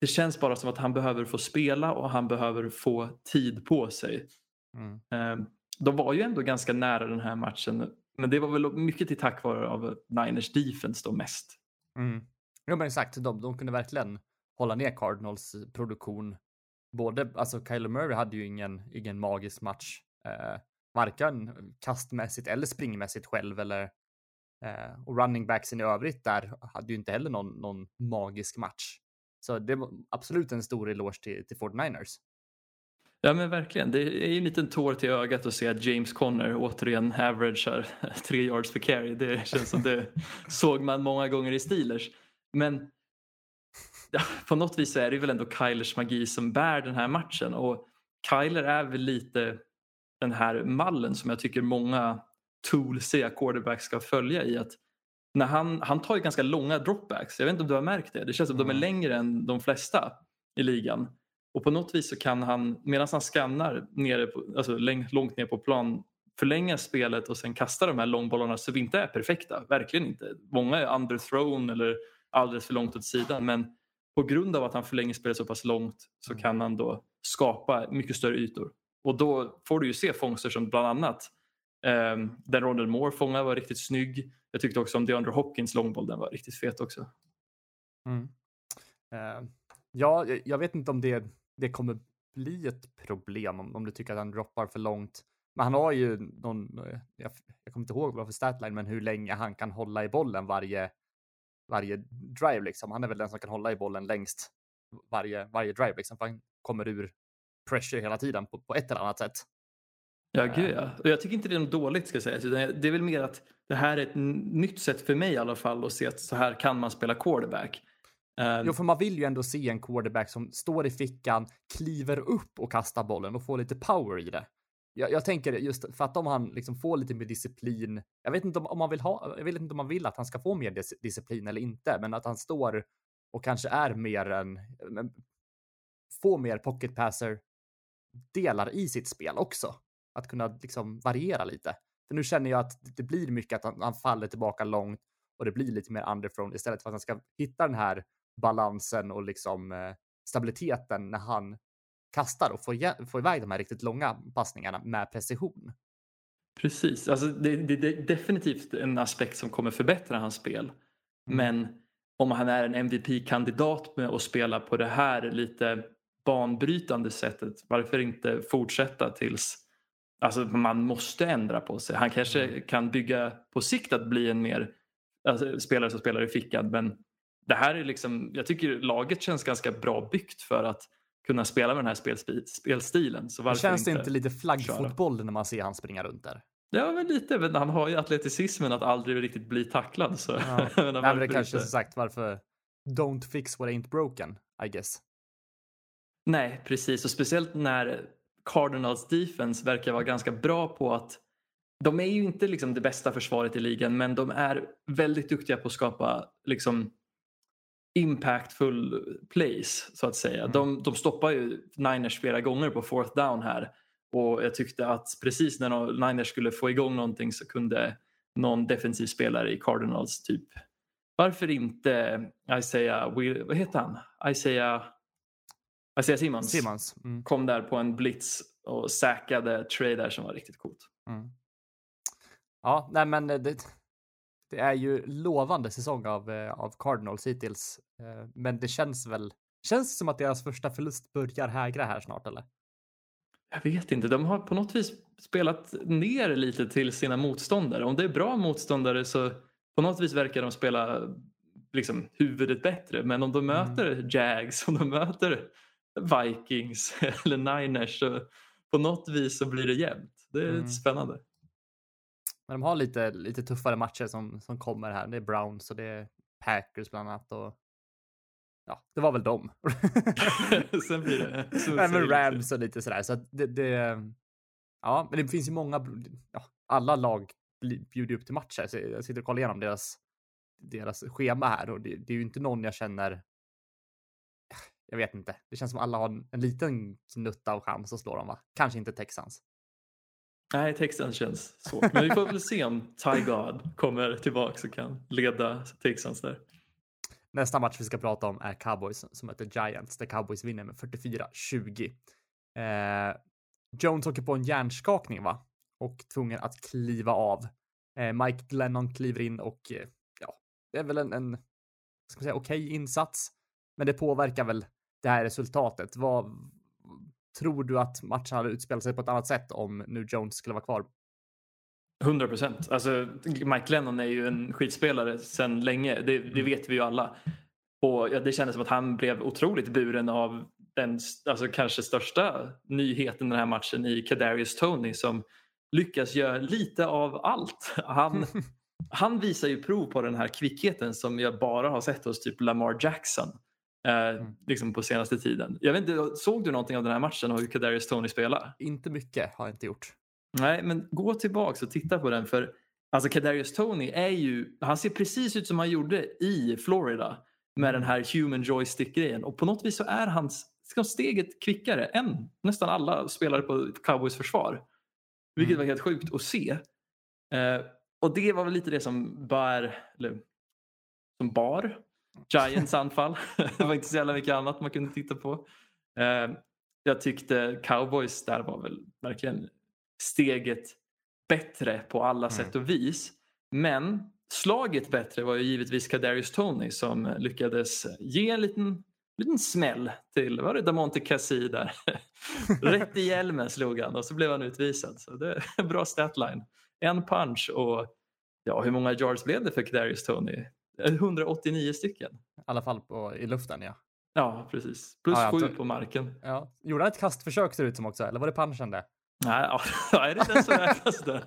det känns bara som att han behöver få spela och han behöver få tid på sig. Mm. Eh, de var ju ändå ganska nära den här matchen men det var väl mycket till tack vare av Niners defense då mest. Mm. Ja men exakt, de, de kunde verkligen hålla ner Cardinals produktion. Både, alltså Kyler Murray hade ju ingen, ingen magisk match. Eh, varken kastmässigt eller springmässigt själv eller eh, och running backsen i övrigt där hade ju inte heller någon, någon magisk match. Så det var absolut en stor eloge till, till 49ers. Ja men verkligen, det är ju en liten tår till ögat att se att James Conner återigen averagear [laughs] tre yards per carry. Det känns som det såg man många gånger i Steelers. Men ja, på något vis är det väl ändå Kylers magi som bär den här matchen och Kyler är väl lite den här mallen som jag tycker många toolsiga quarterbacks ska följa i att när han, han tar ju ganska långa dropbacks. Jag vet inte om du har märkt det. Det känns som mm. de är längre än de flesta i ligan. Och på något vis så kan han, medan han skannar nere på, alltså långt ner på plan, förlänga spelet och sen kasta de här långbollarna som inte är perfekta. Verkligen inte. Många är underthrown eller alldeles för långt åt sidan men på grund av att han förlänger spelet så pass långt så Mm. kan han då skapa mycket större ytor. Och då får du ju se fångster som bland annat um, den Rondell Moore fångade var riktigt snygg. Jag tyckte också om DeAndre Hopkins långboll, den var riktigt fet också. Mm. Eh, ja, jag vet inte om det, det kommer bli ett problem om, om du tycker att han droppar för långt. Men han har ju någon, eh, jag, jag kommer inte ihåg vad för statline, men hur länge han kan hålla i bollen varje, varje drive liksom. Han är väl den som kan hålla i bollen längst varje, varje drive liksom. För han kommer ur pressure hela tiden på, på ett eller annat sätt. Ja, gud ja. Och jag tycker inte det är något dåligt ska jag säga. Utan Det är väl mer att det här är ett nytt sätt för mig i alla fall att se att så här kan man spela quarterback. Um, Jo, för man vill ju ändå se en quarterback som står i fickan, kliver upp och kastar bollen och får lite power i det. Jag, jag tänker just för att om han liksom får lite mer disciplin. Jag vet inte om, om man vill ha. Jag vet inte om man vill att han ska få mer dis disciplin eller inte, men att han står och kanske är mer än men, få mer pocket passer delar i sitt spel också. Att kunna liksom variera lite. För nu känner jag att det blir mycket att han, han faller tillbaka långt och det blir lite mer underifrån istället för att han ska hitta den här balansen och liksom eh, stabiliteten när han kastar och får, får iväg de här riktigt långa passningarna med precision. Precis, alltså det, det, det är definitivt en aspekt som kommer förbättra hans spel. Men om han är en MVP-kandidat med att spela på det här lite banbrytande sättet, varför inte fortsätta tills alltså, man måste ändra på sig? Han kanske kan bygga på sikt att bli en mer alltså, spelare som spelar i fickan men det här är liksom, jag tycker laget känns ganska bra byggt för att kunna spela med den här spelstilen. Så Det varför känns det inte inte lite flaggfotboll när man ser han springa runt där? Ja, men lite. Men han har ju atleticismen att aldrig riktigt bli tacklad. Så. Ja. [laughs] Nej, men det kanske som sagt varför don't fix what ain't broken, I guess. Nej, precis. Och speciellt när Cardinals defense verkar vara ganska bra på att de är ju inte liksom det bästa försvaret i ligan men de är väldigt duktiga på att skapa liksom impactful plays så att säga. Mm. De, de stoppar ju Niners flera gånger på fourth down här och jag tyckte att precis när Niners skulle få igång någonting så kunde någon defensiv spelare i Cardinals typ varför inte Isaiah, Will- vad heter han? Isaiah, Isaiah Simmons, Simmons. Mm. kom där på en blitz och säkrade Trey där som var riktigt coolt. Mm. Ja, nej men det, det är ju lovande säsong av, eh, av Cardinals hittills. Eh, Men det känns väl, känns som att deras första förlust börjar hägra här snart eller? Jag vet inte, de har på något vis spelat ner lite till sina motståndare. Om det är bra motståndare så på något vis verkar de spela liksom, huvudet bättre. Men om de möter Jags, om de möter Vikings [laughs] eller Niners så på något vis så blir det jämnt. Det är Mm. spännande. Men de har lite, lite tuffare matcher som, som kommer här. Det är Browns och det är Packers bland annat och ja, det var väl dem. [laughs] Sen blir det... [laughs] så- Nej, men Rams och lite sådär. Så att det, det, ja, men det finns ju många, ja, alla lag bjuder upp till matcher. Så jag sitter och kollar igenom deras, deras schema här och det, det är ju inte någon jag känner. jag vet inte. Det känns som alla har en, en liten knutta av chans att slå dem, va? Kanske inte Texans. Nej, texten känns svår. Men vi får väl se om Ty God kommer tillbaka och kan leda Texans där. Nästa match vi ska prata om är Cowboys som möter Giants, där Cowboys vinner med 44-20. Eh, Jones åker på en hjärnskakning, va? Och tvungen att kliva av. Eh, Mike Glennon kliver in och eh, ja, det är väl en, en ska man säga, okej okay insats. Men det påverkar väl det här resultatet. Vad tror du att matchen hade utspelat sig på ett annat sätt om nu Jones skulle vara kvar? 100 procent. Alltså, Mike Lennon är ju en skitspelare sedan länge. Det, det mm. vet vi ju alla. Och ja, det kändes som att han blev otroligt buren av den alltså, kanske största nyheten den här matchen i Kadarius Tony som lyckas göra lite av allt. Han, [laughs] han visar ju prov på den här kvickheten som jag bara har sett hos typ Lamar Jackson. Eh, mm. liksom på senaste tiden. Jag vet inte, såg du någonting av den här matchen och hur Kadarius Tony spelar? Inte mycket har jag inte gjort. Nej, men gå tillbaks och titta på den för alltså Kadarius Tony är ju, han ser precis ut som han gjorde i Florida med den här human joystick-grejen och på något vis så är han steget kvickare än nästan alla spelare på Cowboys försvar. Vilket mm. var helt sjukt att se. Eh, och det var väl lite det som bär, eller som bar Giants anfall. det [laughs] var inte så jävla mycket annat man kunde titta på. Eh, jag tyckte Cowboys där var väl verkligen steget bättre på alla mm. sätt och vis. Men slaget bättre var ju givetvis Kadarius Tony som lyckades ge en liten, liten smäll till, var det Damonte Cassie där? [laughs] Rätt i hjälmen slog han och så blev han utvisad. Så det är en [laughs] bra statline. En punch och ja, hur många yards blev det för Kadarius Tony? 189 stycken. I alla fall på, i luften ja. Ja, precis. Plus ja, sju på marken. Ja. Gjorde han ett kastförsök ser det ut som också, eller var det punchen det? Nej, ja, [laughs] är det den som räknas då?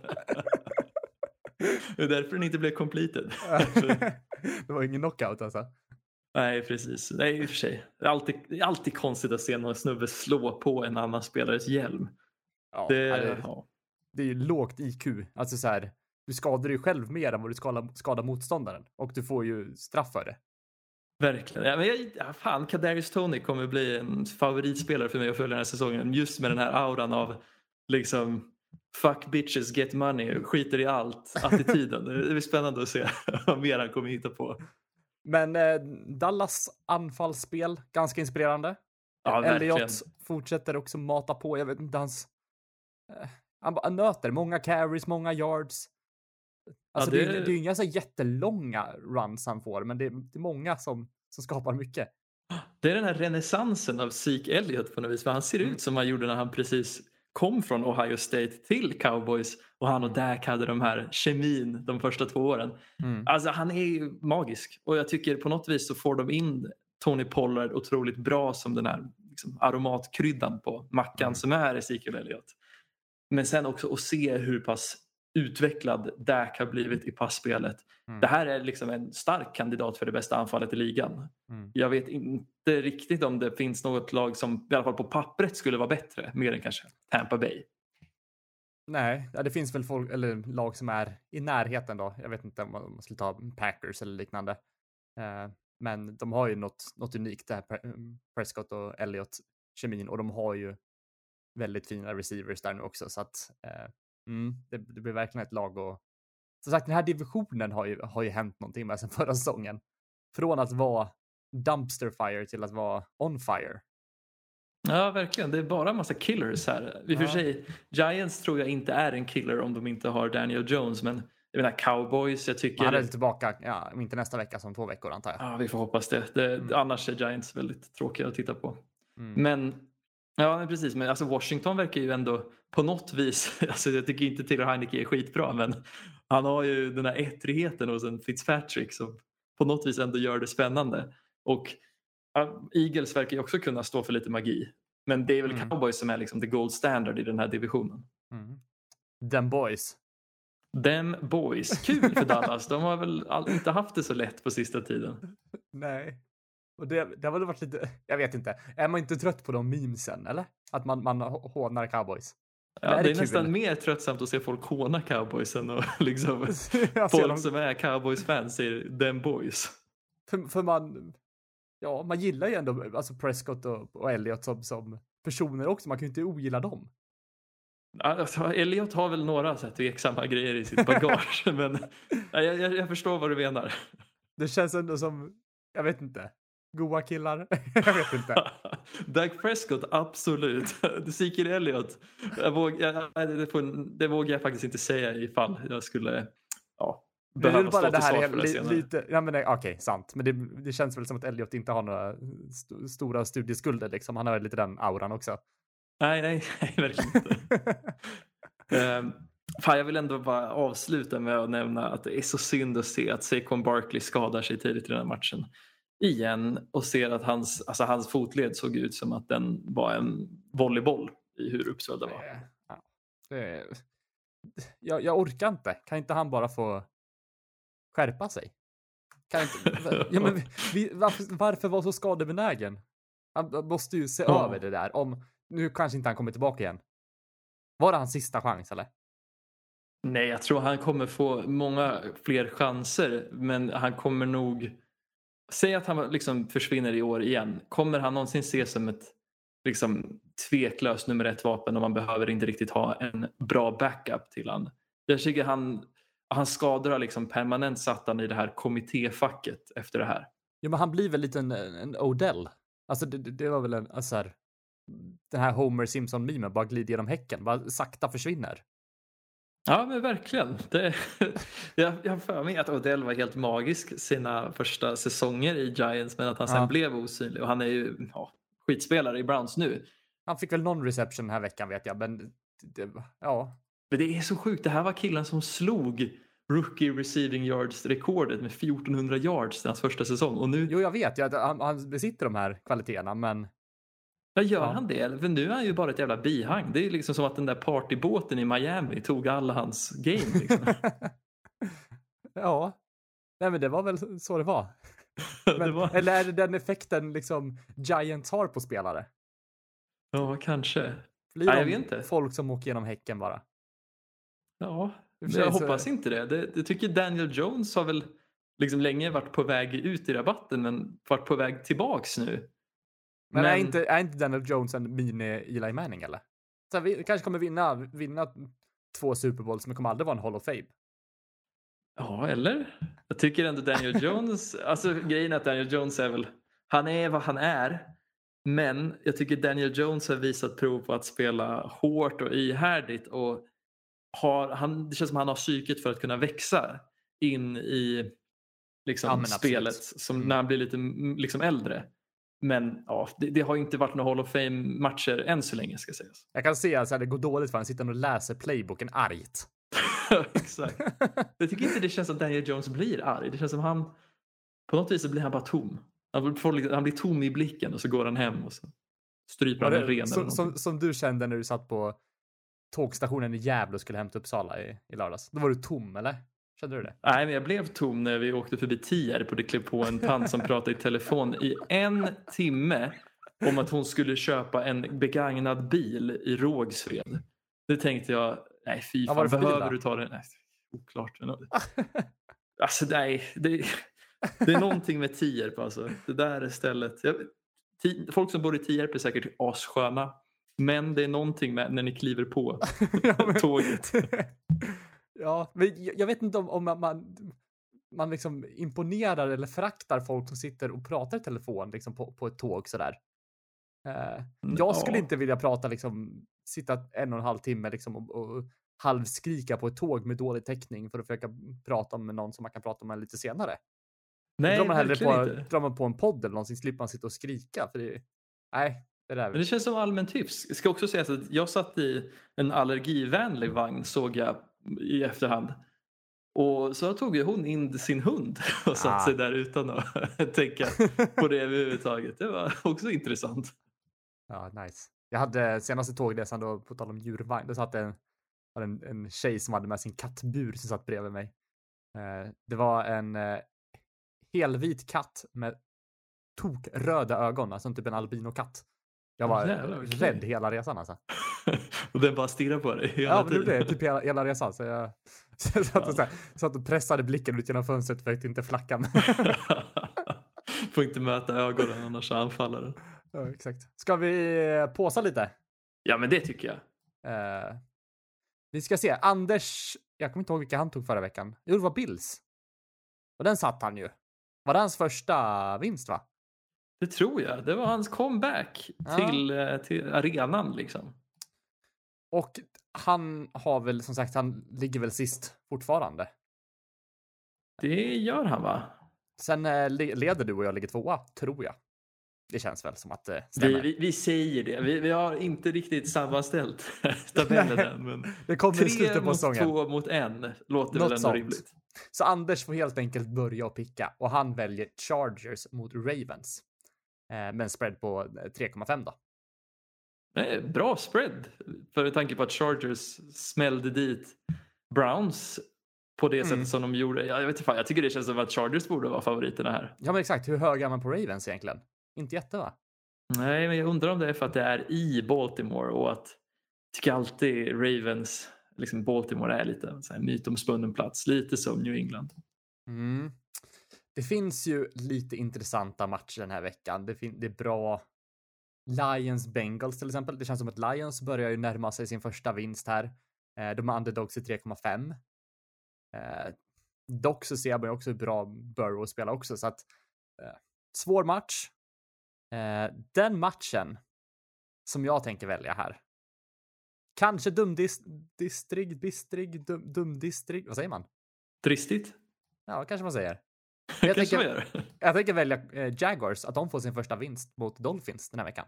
Det är därför den inte blev completed. [laughs] det var ingen knockout alltså? Nej, precis. Nej, i och för sig. Det är alltid, det är alltid konstigt att se någon snubbe slå på en annan spelares hjälm. Ja, det, det, ja. det är ju lågt IQ. Alltså så här, du skadar dig själv mer än vad du skadar, skadar motståndaren och du får ju straff för det. Verkligen. Ja, men jag, fan, Kadarius Tony kommer bli en favoritspelare för mig att följa den här säsongen. Just med den här auran av liksom fuck bitches get money, skiter i allt attityden. det blir spännande att se vad mer han kommer hitta på. Men eh, Dallas anfallsspel, ganska inspirerande. Ja, Elliot fortsätter också mata på. Jag vet inte hans... Eh, han, han nöter många carries, många yards. Alltså ja, det... Det, det är inga så jättelånga runs han får, men det är, det är många som, som skapar mycket. Det är den här renässansen av Zeke Elliot på något vis. För han ser mm. ut som han gjorde när han precis kom från Ohio State till Cowboys och han och Dak hade de här kemin de första två åren. Mm. Alltså han är ju magisk och jag tycker på något vis så får de in Tony Pollard otroligt bra som den här liksom, aromatkryddan på mackan mm. som är Ezekiel Elliot. Men sen också att se hur pass utvecklad Dak har blivit i passspelet. Mm. Det här är liksom en stark kandidat för det bästa anfallet i ligan. Mm. Jag vet inte riktigt om det finns något lag som i alla fall på pappret skulle vara bättre, mer än kanske Tampa Bay. Nej, det finns väl folk, eller lag som är i närheten då. Jag vet inte om man skulle ta Packers eller liknande. Eh, men de har ju något, något unikt, det här Prescott och Elliot kemin och de har ju väldigt fina receivers där nu också så att eh, Mm, det, det blir verkligen ett lag och som sagt, den här divisionen har ju, har ju hänt någonting med sen [laughs] förra säsongen. Från att vara dumpster fire till att vara on fire. Ja, verkligen. Det är bara en massa killers här. I och ja. för sig, Giants tror jag inte är en killer om de inte har Daniel Jones, men jag menar cowboys, jag tycker... Han är tillbaka, ja, inte nästa vecka som två veckor antar jag. Ja, vi får hoppas det. det mm. Annars är Giants väldigt tråkiga att titta på. Mm. Men Ja, precis. Men alltså Washington verkar ju ändå på något vis, [laughs] alltså jag tycker inte Taylor Heineke är skitbra, men han har ju den här ettrigheten hos en Fitzpatrick som på något vis ändå gör det spännande. Och Eagles verkar ju också kunna stå för lite magi. Men det är väl mm. Cowboys som är liksom the gold standard i den här divisionen. Mm. Them boys. Them boys. Kul för Dallas. De har väl inte haft det så lätt på sista tiden. [laughs] Nej. Och det, det har väl varit lite, jag vet inte, är man inte trött på de memesen eller? Att man, man hånar cowboys? Ja, det är, det är nästan mer tröttsamt att se folk håna cowboys än att [laughs] liksom, [laughs] folk som är cowboys-fans säger them boys. För, för man, ja, man gillar ju ändå alltså Prescott och, och Elliot som, som personer också. Man kan ju inte ogilla dem. Alltså, Elliot har väl några så här tveksamma grejer i sitt bagage, [laughs] men jag, jag, jag förstår vad du menar. Det känns ändå som, jag vet inte, goa killar. [laughs] jag vet inte. [laughs] Doug Prescott, absolut. [laughs] Ezekiel Elliot, jag våg, jag, det, får, det vågar jag faktiskt inte säga ifall jag skulle ja, Det är behöva bara stå det till här svars är för det senare. lite, ja men det- okej, sant. Men det, det känns väl som att Elliot inte har några st stora studieskulder liksom. Han har lite den auran också. Nej, nej, nej, verkligen inte. Um, fan, jag vill ändå bara avsluta med att nämna att det är så synd att se att Saquon Barkley skadar sig tidigt i den här matchen. Igen och ser att hans, alltså hans fotled såg ut som att den var en volleyboll i hur uppsvälld den var. Ja, det, jag, jag orkar inte. Kan inte han bara få skärpa sig? Kan inte, [laughs] ja, men vi, varför, varför vara så skadebenägen? Han måste ju se Ja. över det där. Om, nu kanske inte han kommer tillbaka igen. Var det hans sista chans eller? Nej, jag tror han kommer få många fler chanser men han kommer nog Säg att han liksom försvinner i år igen. Kommer han någonsin ses som ett liksom, tveklöst nummer ett vapen och man behöver inte riktigt ha en bra backup till han? Jag tycker han, hans skador har liksom permanent satt han i det här kommittéfacket efter det här. Ja, men han blir väl lite en, en Odell. Alltså det, det det var väl en, alltså här, den här Homer Simpson-memen, bara glider genom häcken, bara sakta försvinner. Ja men verkligen. Det, [laughs] jag jag har för mig att Odell var helt magisk sina första säsonger i Giants men att han sen Ja. blev osynlig och han är ju ja, skitspelare i Browns nu. Han fick väl någon reception den här veckan vet jag, men det, ja. Men det är så sjukt, det här var killen som slog rookie receiving yards-rekordet med 1400 yards i hans första säsong och nu Jo, jag vet att han, han besitter de här kvaliteterna, men ja, gör han det? För nu är han ju bara ett jävla bihang. Det är liksom som att den där partybåten i Miami tog alla hans game. Liksom. [laughs] ja. Nej, men det var väl så det var. [laughs] det Men, var... Eller är det den effekten liksom Giants har på spelare? Ja, kanske. Blir Nej, jag vet inte. folk som åker genom häcken bara? Ja, jag så- hoppas inte det. det. Jag tycker Daniel Jones har väl liksom länge varit på väg ut i rabatten men varit på väg tillbaks nu. Men, Är, inte, är inte Daniel Jones en mini Eli Manning eller? Så vi kanske kommer vinna, vinna två Super Bowls, men kommer aldrig vara en Hall of Fame. Ja, eller? Jag tycker ändå Daniel Jones, [laughs] alltså grejen är att Daniel Jones är väl, han är vad han är. Men jag tycker Daniel Jones har visat prov på att spela hårt och ihärdigt och har, han, det känns som han har psyket för att kunna växa in i liksom, Ja, men spelet som Mm. när han blir lite liksom, äldre. Men ja, det, det har inte varit några Hall of Fame-matcher än så länge ska sägas. Jag kan se att det går dåligt för han sitter och läser playboken argt. [laughs] Exakt. Jag tycker inte det känns som Daniel Jones blir arg. Det känns som han, på något vis så blir han bara tom. Han, får, han blir tom i blicken och så går han hem och så stryper han en ren. som, som, som du kände när du satt på tågstationen i Gävle och skulle hämta Uppsala i, i lördags. Då var du tom, eller? Kände du det? Nej, men jag blev tom när vi åkte förbi Tierp och det klev på en tant som pratade i telefon i en timme om att hon skulle köpa en begagnad bil i Rågsved. Det tänkte jag, nej fy Ja, fan, bil behöver då? du ta den? Nej, oklart. [laughs] Alltså nej, det, det är någonting med Tierp alltså. Det där är stället. Jag, folk som bor i Tierp är säkert assköna. Men det är någonting med när ni kliver på [laughs] Ja, tåget. [laughs] ja, men jag, jag vet inte om, om man, man, man liksom imponerar eller föraktar folk som sitter och pratar i telefon liksom på, på ett tåg sådär. Eh, jag skulle inte vilja prata liksom, sitta en och en halv timme liksom och, och halvskrika på ett tåg med dålig täckning för att försöka prata med någon som man kan prata med lite senare. Nej, drar man hellre på, inte. drar man på en podd eller någonting slipper man sitta och skrika. För det, nej, det där. Men det känns som allmän tips. Det ska också sägas att jag satt i en allergivänlig vagn såg jag i efterhand. Och så tog ju hon in sin hund [laughs] och satte Ah. sig där utan att [laughs] tänka på det överhuvudtaget. Det var också intressant. Ja, nice. Jag hade senaste tågresan då, på tal om djurvagn, då satt en, en, en tjej som hade med sin kattbur som satt bredvid mig. Eh, det var en eh, helvit katt med tokröda ögon, alltså typ en albinokatt. Jag var Jävlar, okej. rädd hela resan alltså. Och den bara stirrar på dig hela Ja, det tiden. blev typ hela, hela resan. Så jag, så [laughs] satt, och, så här, satt och pressade blicken ut genom fönstret för att inte flacka. [laughs] Får inte möta ögonen annars anfaller den. Ja, exakt. Ska vi eh, påsa lite? Ja, men det tycker jag. Eh, vi ska se. Anders, jag kommer inte ihåg vilka han tog förra veckan. Jo, det var Bills. Och den satt han ju. Var det hans första vinst, va? Det tror jag. Det var hans comeback Ja. till, eh, till arenan liksom. Och han har väl, som sagt, han ligger väl sist fortfarande. Det gör han va? Sen eh, le- leder du och jag ligger tvåa, tror jag. Det känns väl som att det Vi, stämmer. vi, vi säger det. Vi, vi har inte riktigt sammanställt [laughs] tabellen än. Men det kommer i tre slutet på mot säsongen. två mot en låter Något väl ändå sånt. rimligt. Så Anders får helt enkelt börja och picka och han väljer Chargers mot Ravens. Eh, med en spread på eh, 3,5 då. Nej, bra spread. För tanke på att Chargers smällde dit Browns på det Mm. sättet som de gjorde. Jag, vet inte jag tycker det känns som att Chargers borde vara favoriterna här. Ja, men exakt. Hur hög är man på Ravens egentligen? Inte jätte, va? Nej, men jag undrar om det är för att det är i Baltimore och att jag tycker alltid Ravens, liksom Baltimore är lite sån här mytomspunnen plats. Lite som New England. Mm. Det finns ju lite intressanta matcher den här veckan. Det, det är bra Lions Bengals till exempel. Det känns som att Lions börjar ju närma sig sin första vinst här. Eh, de är underdogs i 3,5. Eh, dock så ser man ju också hur bra Burrow spelar också så att eh, svår match. Eh, den matchen som jag tänker välja här. Kanske dumdistrig, bistrig, dum, dumdistrig, vad säger man? Dristigt. Ja, kanske man säger. Jag tänker-. Jag tänker välja eh, Jaguars, att de får sin första vinst mot Dolphins den här veckan.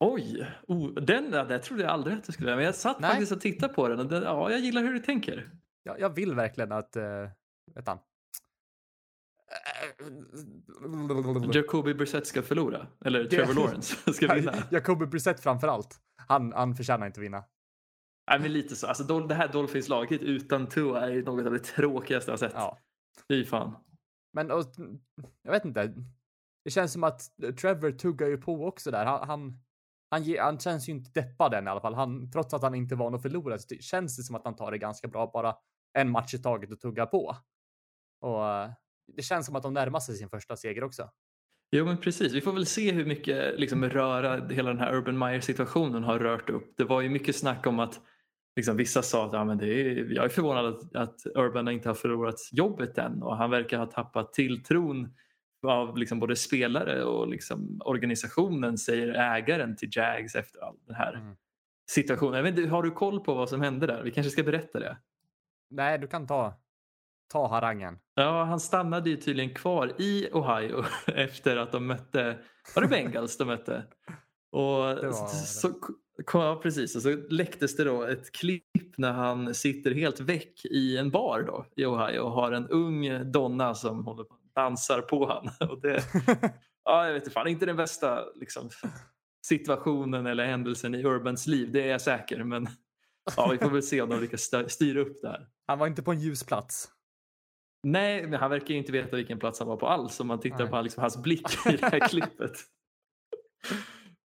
Oj, oh, den där, trodde jag aldrig att du skulle. Men jag satt Nej. faktiskt och tittade på den och den, ja, jag gillar hur du tänker. Jag, jag vill verkligen att, uh, vet han? Jacoby Brissett ska förlora. Eller Trevor Lawrence [laughs] ska vinna. Jacoby Brissett framför allt. Han, han förtjänar inte vinna. Nej, men lite så. Alltså, det här Dolphins-laget utan Tua är ju något av det tråkigaste jag sett. Ja. Fy fan. Men och, jag vet inte. Det känns som att Trevor tuggar ju på också där. Han, han, han, ge, han känns ju inte deppad än i alla fall. Han, trots att han inte var van att förlora så känns det som att han tar det ganska bra. Bara en match i taget och tuggar på. Och det känns som att de närmar sig sin första seger också. Jo men precis, vi får väl se hur mycket liksom, röra hela den här Urban Meyer situationen har rört upp. Det var ju mycket snack om att liksom, vissa sa att ja, men det är, jag är förvånad att, att Urban inte har förlorat jobbet än och han verkar ha tappat tilltron av liksom, både spelare och liksom, organisationen säger ägaren till Jags efter all den här Mm. situationen. Inte, har du koll på vad som hände där? Vi kanske ska berätta det. Nej, du kan ta, ta harangen. Ja, han stannade ju tydligen kvar i Ohio [laughs] efter att de mötte, var det Bengals de mötte? Och Det så, så, ja, precis, och så läcktes det då ett klipp när han sitter helt väck i en bar då i Ohio och har en ung donna som håller på dansar på han. [laughs] Och det, [laughs] ja, jag vet inte, fan, inte den bästa liksom, situationen eller händelsen i Urbans liv, det är jag säker. Men [laughs] ja, vi får väl se om de lyckas st- styra upp det här. Han var inte på en ljus plats. Nej, men han verkar inte veta vilken plats han var på alls om man tittar Nej. på liksom, hans blick i det här klippet.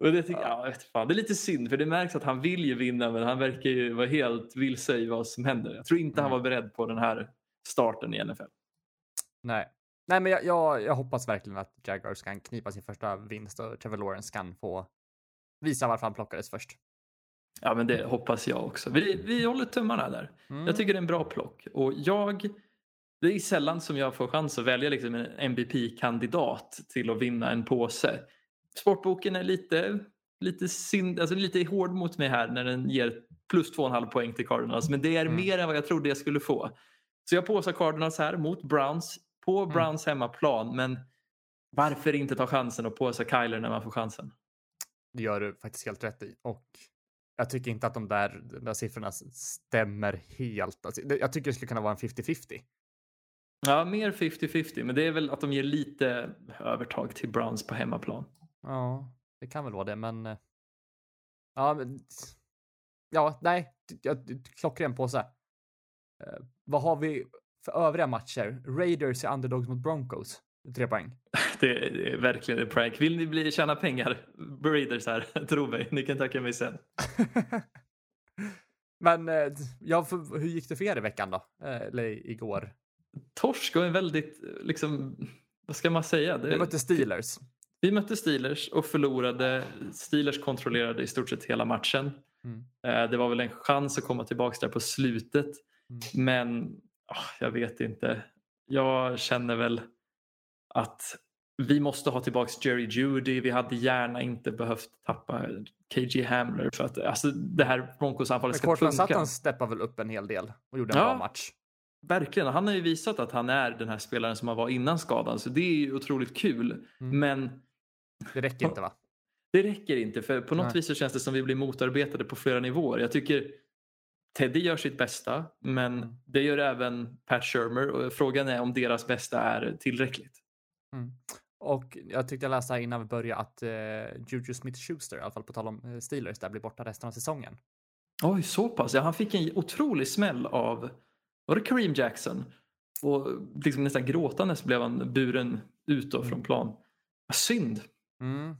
Och det, tycker, ja. vet fan, det är lite synd för det märks att han vill ju vinna men han verkar ju vara helt vilse i vad som händer. Jag tror inte han Mm. var beredd på den här starten i NFL. Nej. Nej, men jag, jag, jag hoppas verkligen att Jaguars kan knipa sin första vinst och Trevor Lawrence kan få visa varför han plockades först. Ja men det hoppas jag också. Vi, vi håller tummarna där. Mm. Jag tycker det är en bra plock. Och jag, det är sällan som jag får chans att välja liksom en MVP-kandidat till att vinna en påse. Sportboken är lite, lite, synd, alltså lite hård mot mig här när den ger plus 2,5 poäng till Cardinals. Men det är Mm. mer än vad jag trodde jag skulle få. Så jag påsar Cardinals här mot Browns på Mm. Browns hemmaplan. Men varför inte ta chansen och påsa Kyler när man får chansen? Det gör du faktiskt helt rätt i. Och jag tycker inte att de där, de där siffrorna stämmer helt. Alltså, jag tycker det skulle kunna vara en 50-50. Ja, mer 50-50. Men det är väl att de ger lite övertag till Browns på hemmaplan. Ja, det kan väl vara det, men. eh, Ja, men. Ja, nej, klockren påse. Eh, vad har vi för övriga matcher? Raiders är underdogs mot Broncos. Tre poäng. [laughs] Det är, det är verkligen en prank. Vill ni bli, tjäna pengar, Breeders här, [laughs] tro mig, ni kan tacka mig sen. [laughs] men eh, ja, för, hur gick det för er i veckan då? Eller igår? Torsk och en väldigt liksom, vad ska man säga? Det, Vi mötte Steelers. Vi mötte Steelers och förlorade. Steelers kontrollerade i stort sett hela matchen. Mm. Eh, Det var väl en chans att komma tillbaka där på slutet. Mm. Men ah, jag vet inte. Jag känner väl att vi måste ha tillbaka Jerry Judy. Vi hade gärna inte behövt tappa KG Hamler för att alltså, det här Broncos-anfallet ska funka. Sutton steppade väl upp en hel del och gjorde en Ja. bra match. Verkligen. Han har ju visat att han är den här spelaren som han var innan skadan. Så det är ju otroligt kul. Mm. Men Det räcker inte va? det räcker inte. För på något Nej. vis så känns det som vi blir motarbetade på flera nivåer. Jag tycker Teddy gör sitt bästa. Men Mm. det gör även Pat Shermer. Och frågan är om deras bästa är tillräckligt. Mm. Och jag tyckte jag läste här innan vi började att uh, Juju Smith-Schuster, i alla fall på tal om eh, Steelers, där blir borta resten av säsongen. Oj, så pass. Ja, han fick en otrolig smäll av var det Kareem Jackson. Och liksom nästan gråtandes blev han buren ut då från plan. Vad Synd. Mm.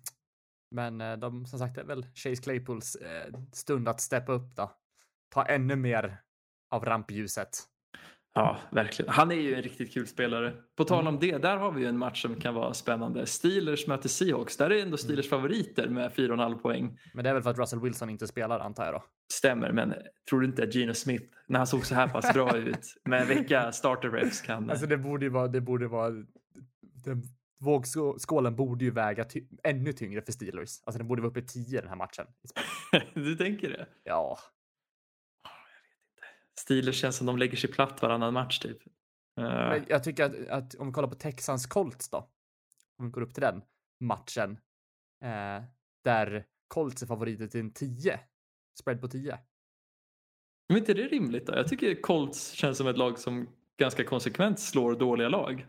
Men eh, de, som sagt, det är väl Chase Claypools eh, stund att steppa upp då. Ta ännu mer av rampljuset. Ja, verkligen. Han är ju en riktigt kul spelare. På tal om det, där har vi ju en match som kan vara spännande. Steelers möter Seahawks. Där är ändå Steelers favoriter med 4,5 poäng. Men det är väl för att Russell Wilson inte spelar antar jag då. Stämmer, men tror du inte att Gino Smith, när han såg så här pass bra [laughs] ut med en vecka starter reps kan... Alltså det borde ju vara, det borde vara, den vågskålen borde ju väga ty ännu tyngre för Steelers. Alltså den borde vara uppe i 10 den här matchen. [laughs] du tänker det? Ja, Steelers känns som de lägger sig platt varannan match typ. Eh, men jag tycker att, att om vi kollar på Texans Colts då. Om vi går upp till den matchen. Eh, där Colts är favoriter till en 10. Spread på 10. Men inte det rimligt då? Jag tycker Colts känns som ett lag som ganska konsekvent slår dåliga lag.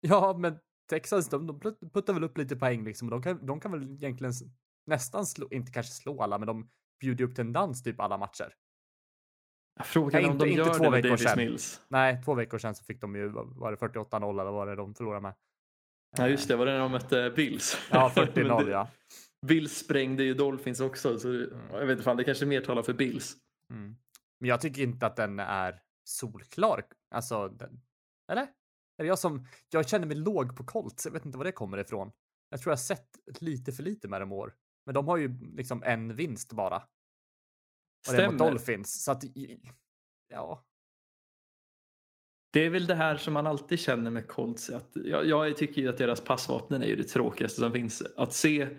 Ja, men Texans, de, de puttar väl upp lite poäng liksom. De kan, de kan väl egentligen nästan slå, inte kanske slå alla, men de bjuder upp till en dans typ alla matcher. Frågan är om de inte gör två det med veckor Davis sedan. Mills. Nej, två veckor sedan så fick de ju, var det 48-0 eller vad var det de förlorade med? Ja just det, var det när de mötte Bills? Ja, [laughs] Men 40-0 det- ja. Bills sprängde ju Dolphins också så jag vet inte fan, det kanske mer talar för Bills. Mm. Men jag tycker inte att den är solklar. Alltså, den, eller? Är det jag som, jag känner mig låg på Colts. Jag vet inte var det kommer ifrån. Jag tror jag har sett lite för lite med dem år. Men de har ju liksom en vinst bara. Och det är mot Stämmer. Dolphins. Så att, ja. Det är väl det här som man alltid känner med Colts. Att jag, jag tycker ju att deras passvapen är ju det tråkigaste som finns. Att se,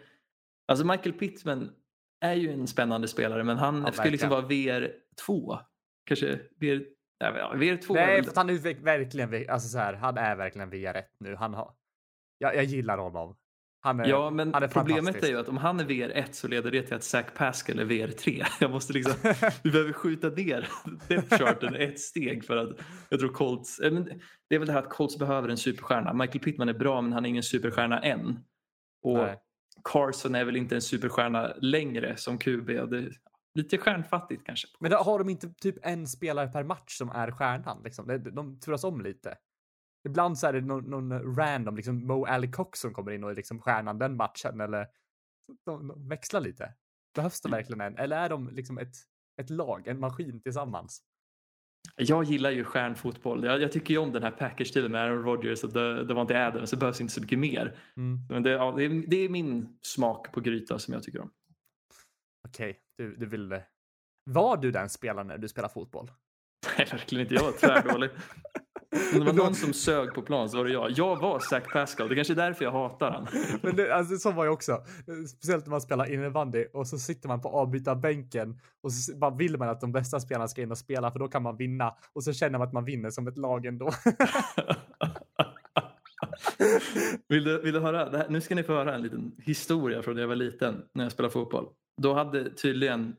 alltså Michael Pittman är ju en spännande spelare men han Ja, ska liksom verkligen. vara VR2. Kanske VR, VR2. är Nej, för han är verkligen, alltså så här, han är verkligen VR1 nu. Han har, jag, jag gillar honom. Han är, Ja, men han är problemet är ju att om han är VR1 så leder det till att Zach Pascal är VR3. [laughs] Jag måste liksom, [laughs] vi behöver skjuta ner depth ett steg för att jag tror Colts, eh, det är väl det här att Colts behöver en superstjärna. Michael Pittman är bra men han är ingen superstjärna än. Och Nej. Carson är väl inte en superstjärna längre som QB. Det, lite stjärnfattigt kanske. Men då har de inte typ en spelare per match som är stjärnan? Liksom? De, de turas om lite. Ibland så är det någon, någon random, liksom Mo Ali Cox som kommer in och är liksom stjärnan den matchen. Eller de, de växlar lite. Behövs det verkligen en? Eller är de liksom ett, ett lag, en maskin tillsammans? Jag gillar ju stjärnfotboll. Jag, jag tycker ju om den här package-stilen med Aaron Rodgers och det, det var inte Adams. Det behövs inte så mycket mer. Mm. Men det, ja, det, är, det är min smak på gryta som jag tycker om. Okej, du, du vill... eh, Var du den spelaren när du spelar fotboll? Nej, verkligen inte. Jag var tvärdålig. Om det var [laughs] någon som sög på plan så var det jag. Jag var Zach Pascal. Det är kanske är därför jag hatar han. [laughs] Men det, alltså, så var jag också. Speciellt när man spelar innebandy och så sitter man på avbytarbänken och så bara vill man att de bästa spelarna ska in och spela för då kan man vinna och så känner man att man vinner som ett lag ändå. [laughs] vill, du, vill du höra? Det här, nu ska ni få höra en liten historia från när jag var liten när jag spelade fotboll. Då hade tydligen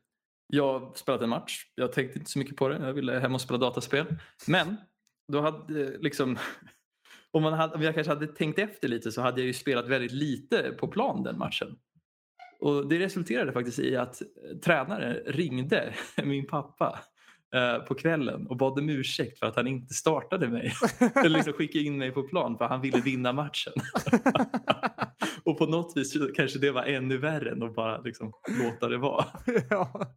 jag spelat en match. Jag tänkte inte så mycket på det. Jag ville hem och spela dataspel. Men då hade liksom [laughs] om, man hade, om jag kanske hade tänkt efter lite så hade jag ju spelat väldigt lite på plan den matchen. Och det resulterade faktiskt i att eh, tränaren ringde [laughs] min pappa eh, på kvällen och bad om ursäkt för att han inte startade mig. [laughs] Eller liksom skickade in mig på plan för han ville vinna matchen. Och på något vis kanske det var ännu värre än att bara liksom låta det vara. [laughs] ja.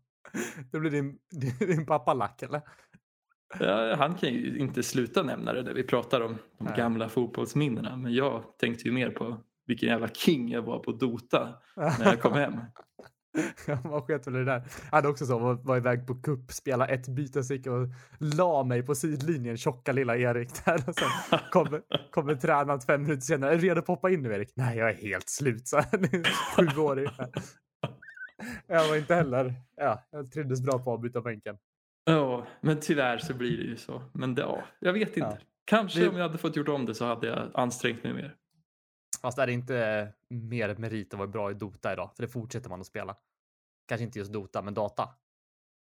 Det blir din, din, [laughs] din pappa lack eller? Ja, han kan ju inte sluta nämna det där vi pratar om de Nej. gamla fotbollsminnena. Men jag tänkte ju mer på vilken jävla king jag var på Dota när jag kom hem. [laughs] [laughs] Man sket väl i det där. Jag hade också så, var, var iväg på kupp, spela ett byte och la mig på sidlinjen, tjocka lilla Erik [laughs] där. Och sen kommer, kommer tränaren fem minuter senare, är du redo att poppa in nu Erik? Nej, jag är helt slut, så [laughs] Sju år ungefär. Jag var inte heller, ja, jag trivdes bra på att byta bänken. Ja, men tyvärr så blir det ju så. Men det, ja, jag vet inte. Ja. Kanske Vi- om jag hade fått gjort om det så hade jag ansträngt mig mer. Fast är det inte mer merit att vara bra i Dota idag? För det fortsätter man att spela. Kanske inte just Dota, men data.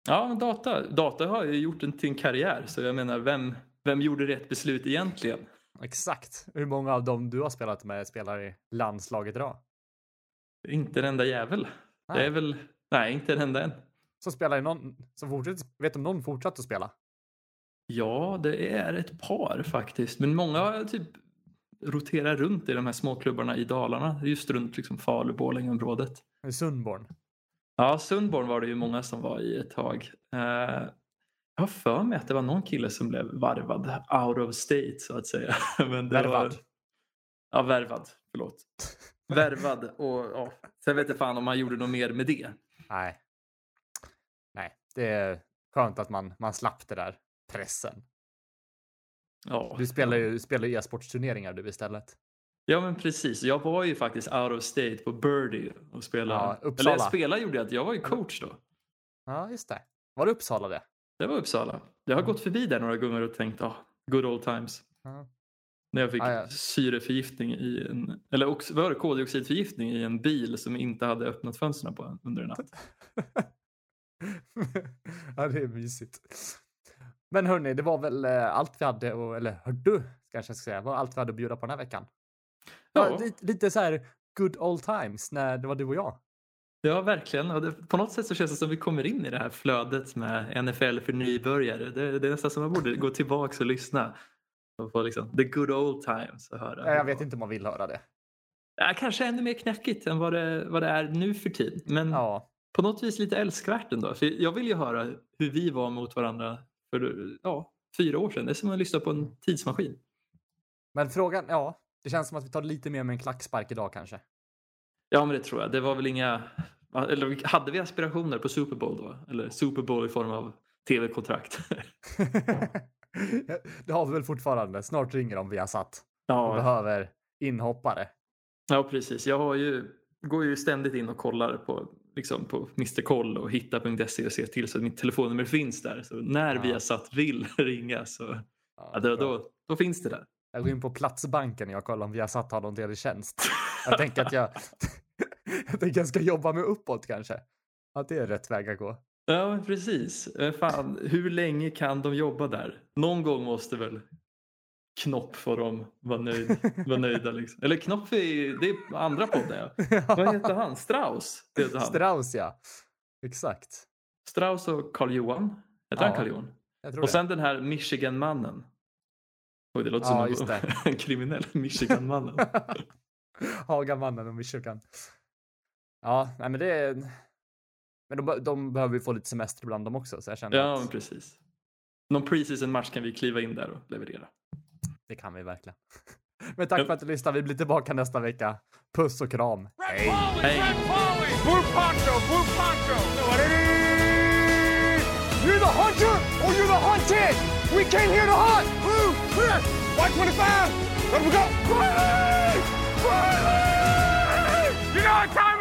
Ja, men data, data har ju gjort en till en karriär. Så jag menar, vem, vem gjorde rätt beslut egentligen? Exakt. Hur många av dem du har spelat med spelar i landslaget idag? Inte en enda jävel. Det är väl, nej inte en enda än. Så spelar någon som fortsätter. Vet om någon fortsatt att spela? Ja, det är ett par faktiskt. Men många typ roterar runt i de här småklubbarna i Dalarna. Just runt liksom Falu-Borlänge-området. I Sundborn. Ja, Sundborn var det ju många som var i ett tag. Eh, jag har för mig att det var någon kille som blev varvad out of state så att säga. [laughs] Men Värvad. Var... Ja, värvad. Förlåt. Värvad och ja, sen vet jag fan om han gjorde något mer med det. Nej. Nej, det är skönt att man, man slapp det där pressen. Ja, Du spelar ju spelar e-sportsturneringar du istället. Ja men precis. Jag var ju faktiskt out of state på Birdie och spelade. Ja, Eller Uppsala. jag spelade gjorde jag inte. Jag var ju coach då. Ja, just det. Var det Uppsala det? Det var Uppsala. Jag har gått förbi där några gånger och tänkt, ah, good old times. Ja. När jag fick Ah, ja. syreförgiftning i en, eller ox, var det, koldioxidförgiftning i en bil som inte hade öppnat fönstren på under en natt. [laughs] ja, det är mysigt. Men hörni, det var väl eh, allt vi hade, eller hördu, kanske jag ska säga, var allt vi hade att bjuda på den här veckan. Ja, lite, lite så här good old times när det var du och jag. Ja, verkligen. På något sätt så känns det som vi kommer in i det här flödet med NFL för nybörjare. Det, det är nästan som man borde gå tillbaka och lyssna. Och få liksom, the good old times att höra. Ja, Jag vet inte om man vill höra det. Ja, kanske ännu mer knackigt än vad det, vad det är nu för tid. Men Ja, på något vis lite älskvärt ändå. För jag vill ju höra hur vi var mot varandra för ja, fyra år sedan. Det är som att lyssna på en tidsmaskin. men frågan, ja, det känns som att vi tar lite mer med en klackspark idag kanske. Ja, men det tror jag. Det var väl inga... Eller hade vi aspirationer på Super Bowl då? Eller Super Bowl i form av tv-kontrakt? [laughs] det har vi väl fortfarande. Snart ringer de via satt och ja, behöver inhoppare. ja, precis. Jag har ju, går ju ständigt in och kollar på, liksom på Mr Koll och hitta.se och ser till så att mitt telefonnummer finns där. Så när Ja. vi har satt vill [laughs] ringa så ja, då, då, då finns det där. Jag går in på Platsbanken och jag kollar om Viasat har någon ledig tjänst. Jag tänker att jag, [laughs] jag tänker jag ska jobba mig uppåt kanske. Att det är rätt väg att gå. Ja, precis. Fan, hur länge kan de jobba där? Någon gång måste väl Knopp få dem vara, nöjd, vara nöjda. Liksom. Eller Knopp är det är andra podden. Ja. [laughs] Vad heter han? Strauss? Det heter han. Strauss ja. Exakt. Strauss och Karl-Johan. Heter Ja, han Karl-Johan? Och det. sen den här Michigan-mannen. Oj, det låter Ja, som en, det. [laughs] kriminell Michigan-mannen. [laughs] Hagamannen och Michigan. Ja, nej men det är... Men de, de behöver ju få lite semester ibland de också, så jag känner ja, att precis. Någon preseason match kan vi kliva in där och leverera. Det kan vi verkligen. [laughs] Men tack för att du lyssnade. Vi blir tillbaka nästa vecka. Puss och kram. Hej! Hej! Red Polly! Blue poncho, blue poncho! You're the hunter or you're the hunted. We came here to hunt. Blue, clear. White 25. Let them go. Riley! Riley! You know what time